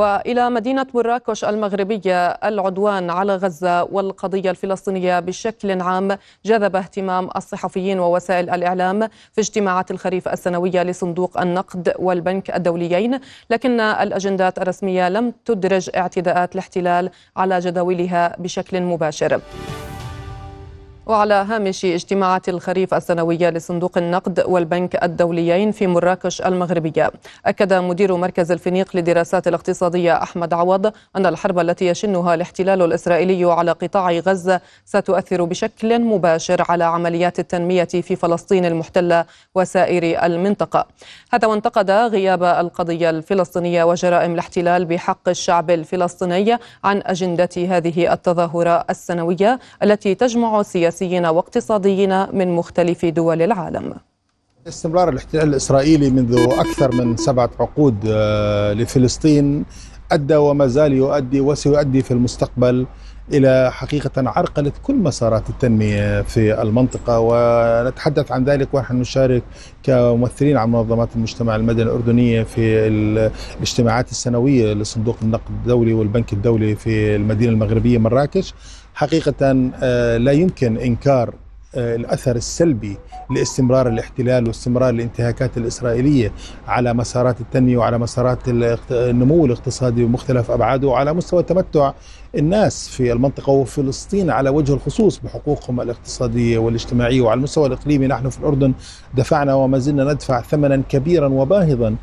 وإلى مدينة مراكش المغربية العدوان على غزة والقضية الفلسطينية بشكل عام جذب اهتمام الصحفيين ووسائل الإعلام في اجتماعات الخريف السنوية لصندوق النقد والبنك الدوليين لكن الأجندات الرسمية لم تدرج اعتداءات الاحتلال على جداولها بشكل مباشر. وعلى هامش اجتماعات الخريف السنوية لصندوق النقد والبنك الدوليين في مراكش المغربية. أكد مدير مركز الفينيق للدراسات الاقتصادية أحمد عوض أن الحرب التي يشنها الاحتلال الإسرائيلي على قطاع غزة ستؤثر بشكل مباشر على عمليات التنمية في فلسطين المحتلة وسائر المنطقة. هذا وانتقد غياب القضية الفلسطينية وجرائم الاحتلال بحق الشعب الفلسطيني عن أجندة هذه التظاهرة السنوية التي تجمع سياسة سياسيين واقتصاديين من مختلف دول العالم. استمرار الاحتلال الإسرائيلي منذ أكثر من سبعة عقود آه، لفلسطين أدى وما زال يؤدي وسيؤدي في المستقبل إلى حقيقة عرقلة كل مسارات التنمية في المنطقة. ونتحدث عن ذلك ونحن نشارك كممثلين عن منظمات المجتمع المدني الأردنية في الاجتماعات السنوية لصندوق النقد الدولي والبنك الدولي في المدينة المغربية مراكش. حقيقة آه، لا يمكن إنكار آه، الأثر السلبي لاستمرار الاحتلال واستمرار الانتهاكات الإسرائيلية على مسارات التنمية وعلى مسارات النمو الاقتصادي بمختلف أبعاده وعلى مستوى تمتع الناس في المنطقة وفلسطين على وجه الخصوص بحقوقهم الاقتصادية والاجتماعية وعلى المستوى الإقليمي. نحن في الأردن دفعنا وما زلنا ندفع ثمنا كبيرا وباهظا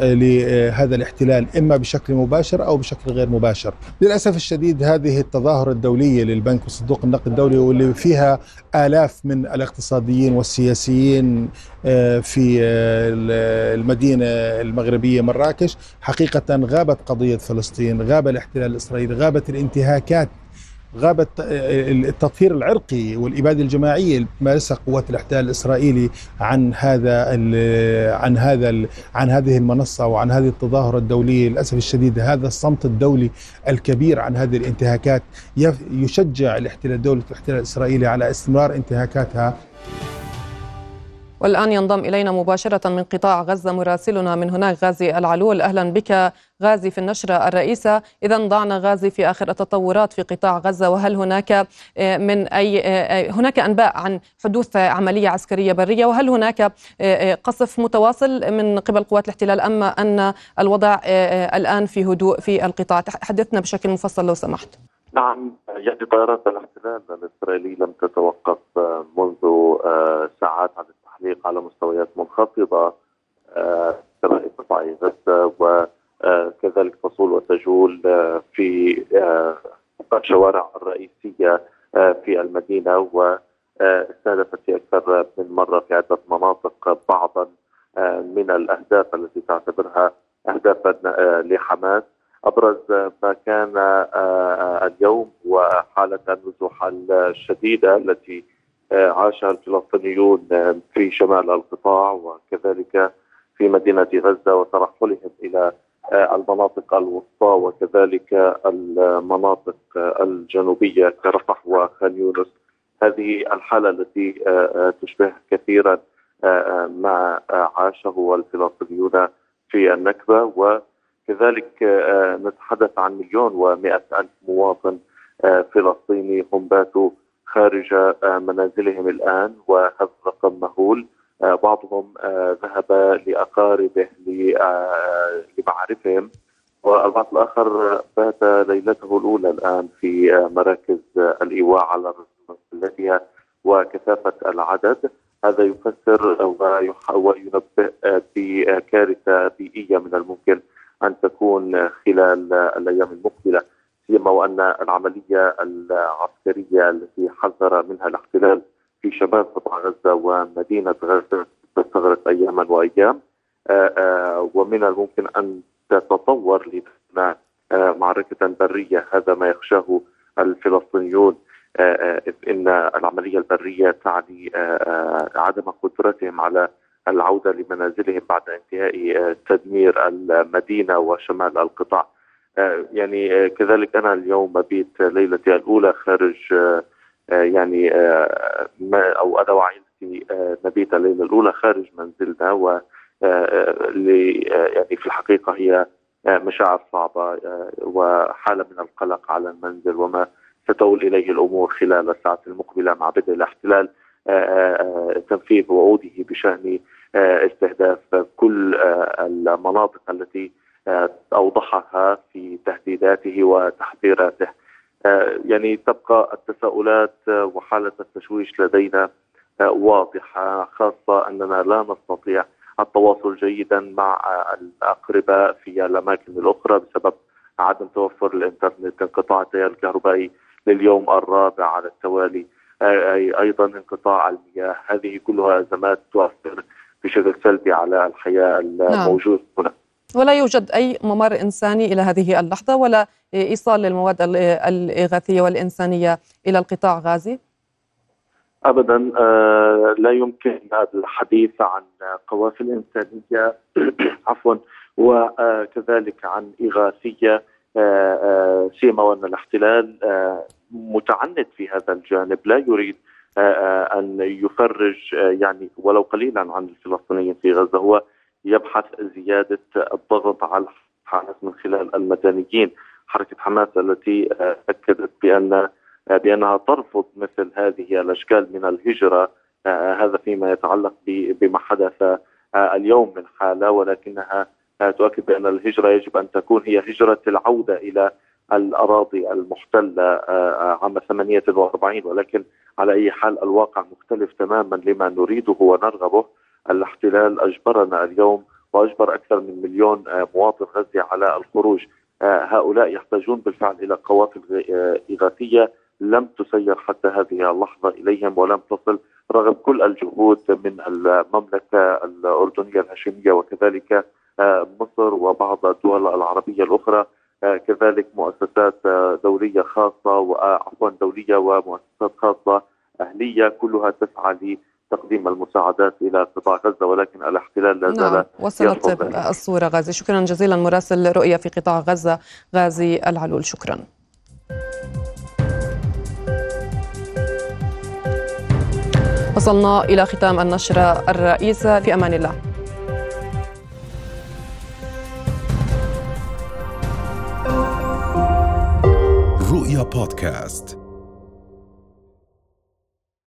لهذا الاحتلال إما بشكل مباشر أو بشكل غير مباشر. للأسف الشديد هذه التظاهره الدولية للبنك وصندوق النقد الدولي واللي فيها آلاف من الاقتصاديين والسياسيين آه، في آه، المدينة المغربية مراكش حقيقة غابت قضية فلسطين، غاب الاحتلال الإسرائيلي، غابت الانتهاكات غابت التطهير العرقي والإبادة الجماعية اللي مارسها قوات الأحتلال الإسرائيلي عن هذا عن هذا عن هذه المنصة وعن هذه التظاهرة الدولية. للأسف الشديد هذا الصمت الدولي الكبير عن هذه الانتهاكات يشجع الاحتلال دولة الاحتلال الإسرائيلي على استمرار انتهاكاتها. والآن ينضم إلينا مباشرة من قطاع غزة مراسلنا من هناك غازي العلول. أهلا بك غازي في النشرة الرئيسة. إذا ضعنا غازي في آخر التطورات في قطاع غزة. وهل هناك آه، من أي آه، آه، هناك أنباء عن حدوث عملية عسكرية برية؟ وهل هناك قصف متواصل من قبل قوات الاحتلال أما أن الوضع الآن في هدوء في القطاع؟ حدثنا بشكل مفصل لو سمحت. نعم يعني طائرات الاحتلال الإسرائيلي لم تتوقف منذ ساعات عن التحليق على مستويات منخفضة سماء قطاع غزة وكذلك تصول وتجول آه، في آه، الشوارع الرئيسية آه، في المدينة واستهدفت في أكثر من مرة في عدة مناطق بعضا من الأهداف التي تعتبرها أهدافا لحماس. أبرز ما كان اليوم وحاله النزوح الشديدة التي عاشها الفلسطينيون في شمال القطاع وكذلك في مدينة غزة وترحلهم إلى المناطق الوسطى وكذلك المناطق الجنوبية كرفح وخان يونس. هذه الحالة التي تشبه كثيرا ما عاشه الفلسطينيون في النكبة. وكذلك نتحدث عن مليون ومائة ألف مواطن فلسطيني هم باتوا خارج آه، منازلهم الآن وهذا رقم مهول. آه، بعضهم آه، ذهب لأقاربه لمعارفهم. والبعض الآخر بات ليلته الأولى الآن في مراكز الإيواء على مسؤوليتها وكثافة العدد. هذا يفسر وينبه بكارثة بيئية من الممكن أن تكون خلال الأيام المقبلة. سيما وأن العملية العسكرية التي حذر منها الاحتلال في شمال قطاع غزة ومدينة غزة استغرقت أياما وأيام. آه، آه، ومن الممكن أن تتطور لتكون آه، معركة برية هذا ما يخشاه الفلسطينيون. إذ إن العملية البرية تعني عدم قدرتهم على العودة لمنازلهم بعد انتهاء تدمير المدينة وشمال القطاع. يعني آه، كذلك أنا اليوم مبيت ليلتي الأولى خارج آه، يعني ما أو أنا وعائلتي نبيت الليلة الأولى خارج منزلنا و يعني في الحقيقة هي مشاعر صعبة وحالة من القلق على المنزل وما ستؤول إليه الأمور خلال الساعات المقبلة مع بدء الاحتلال تنفيذ وعوده بشأن استهداف كل المناطق التي أوضحها في تهديداته وتحذيراته. يعني تبقى التساؤلات وحالة التشويش لدينا واضحة خاصة أننا لا نستطيع التواصل جيدا مع الأقرباء في الأماكن الأخرى بسبب عدم توفر الإنترنت. انقطاع التيار الكهربائي لليوم الرابع على التوالي أي أيضا انقطاع المياه. هذه كلها أزمات تؤثر بشكل سلبي على الحياة الموجودة نعم. هنا. ولا يوجد أي ممر إنساني إلى هذه اللحظة ولا إيصال للمواد الإغاثية والإنسانية إلى القطاع غازي؟ ابدا آه لا يمكن الحديث عن قوافل انسانيه عفوا وكذلك عن إغاثية آه آه سيما وأن الاحتلال متعنت في هذا الجانب لا يريد أن يفرج يعني ولو قليلا عن الفلسطينيين في غزة هو يبحث زيادة الضغط على حماس من خلال المدنيين. حركة حماس التي أكدت بان بأنها ترفض مثل هذه الأشكال من الهجرة. هذا فيما يتعلق بما حدث اليوم من حالة ولكنها تؤكد بأن الهجرة يجب أن تكون هي هجرة العودة إلى الأراضي المحتلة عام 48 ولكن على أي حال الواقع مختلف تماما لما نريده ونرغبه. الاحتلال أجبرنا اليوم وأجبر أكثر من مليون مواطن غزي على الخروج. هؤلاء يحتاجون بالفعل إلى قوافل إغاثية. لم تسير حتى هذه اللحظة إليهم ولم تصل رغم كل الجهود من المملكة الأردنية الهاشمية وكذلك مصر وبعض الدول العربية الأخرى. كذلك مؤسسات دولية خاصة وعفوا دولية ومؤسسات خاصة أهلية كلها تسعى لتقديم المساعدات إلى قطاع غزة ولكن الاحتلال لا زال نعم. وصلت الصورة غازي. شكرا جزيلا مراسل رؤيه في قطاع غزة غازي العلول. شكرا. وصلنا إلى ختام النشره الرئيسه في أمان الله. رؤيا بودكاست.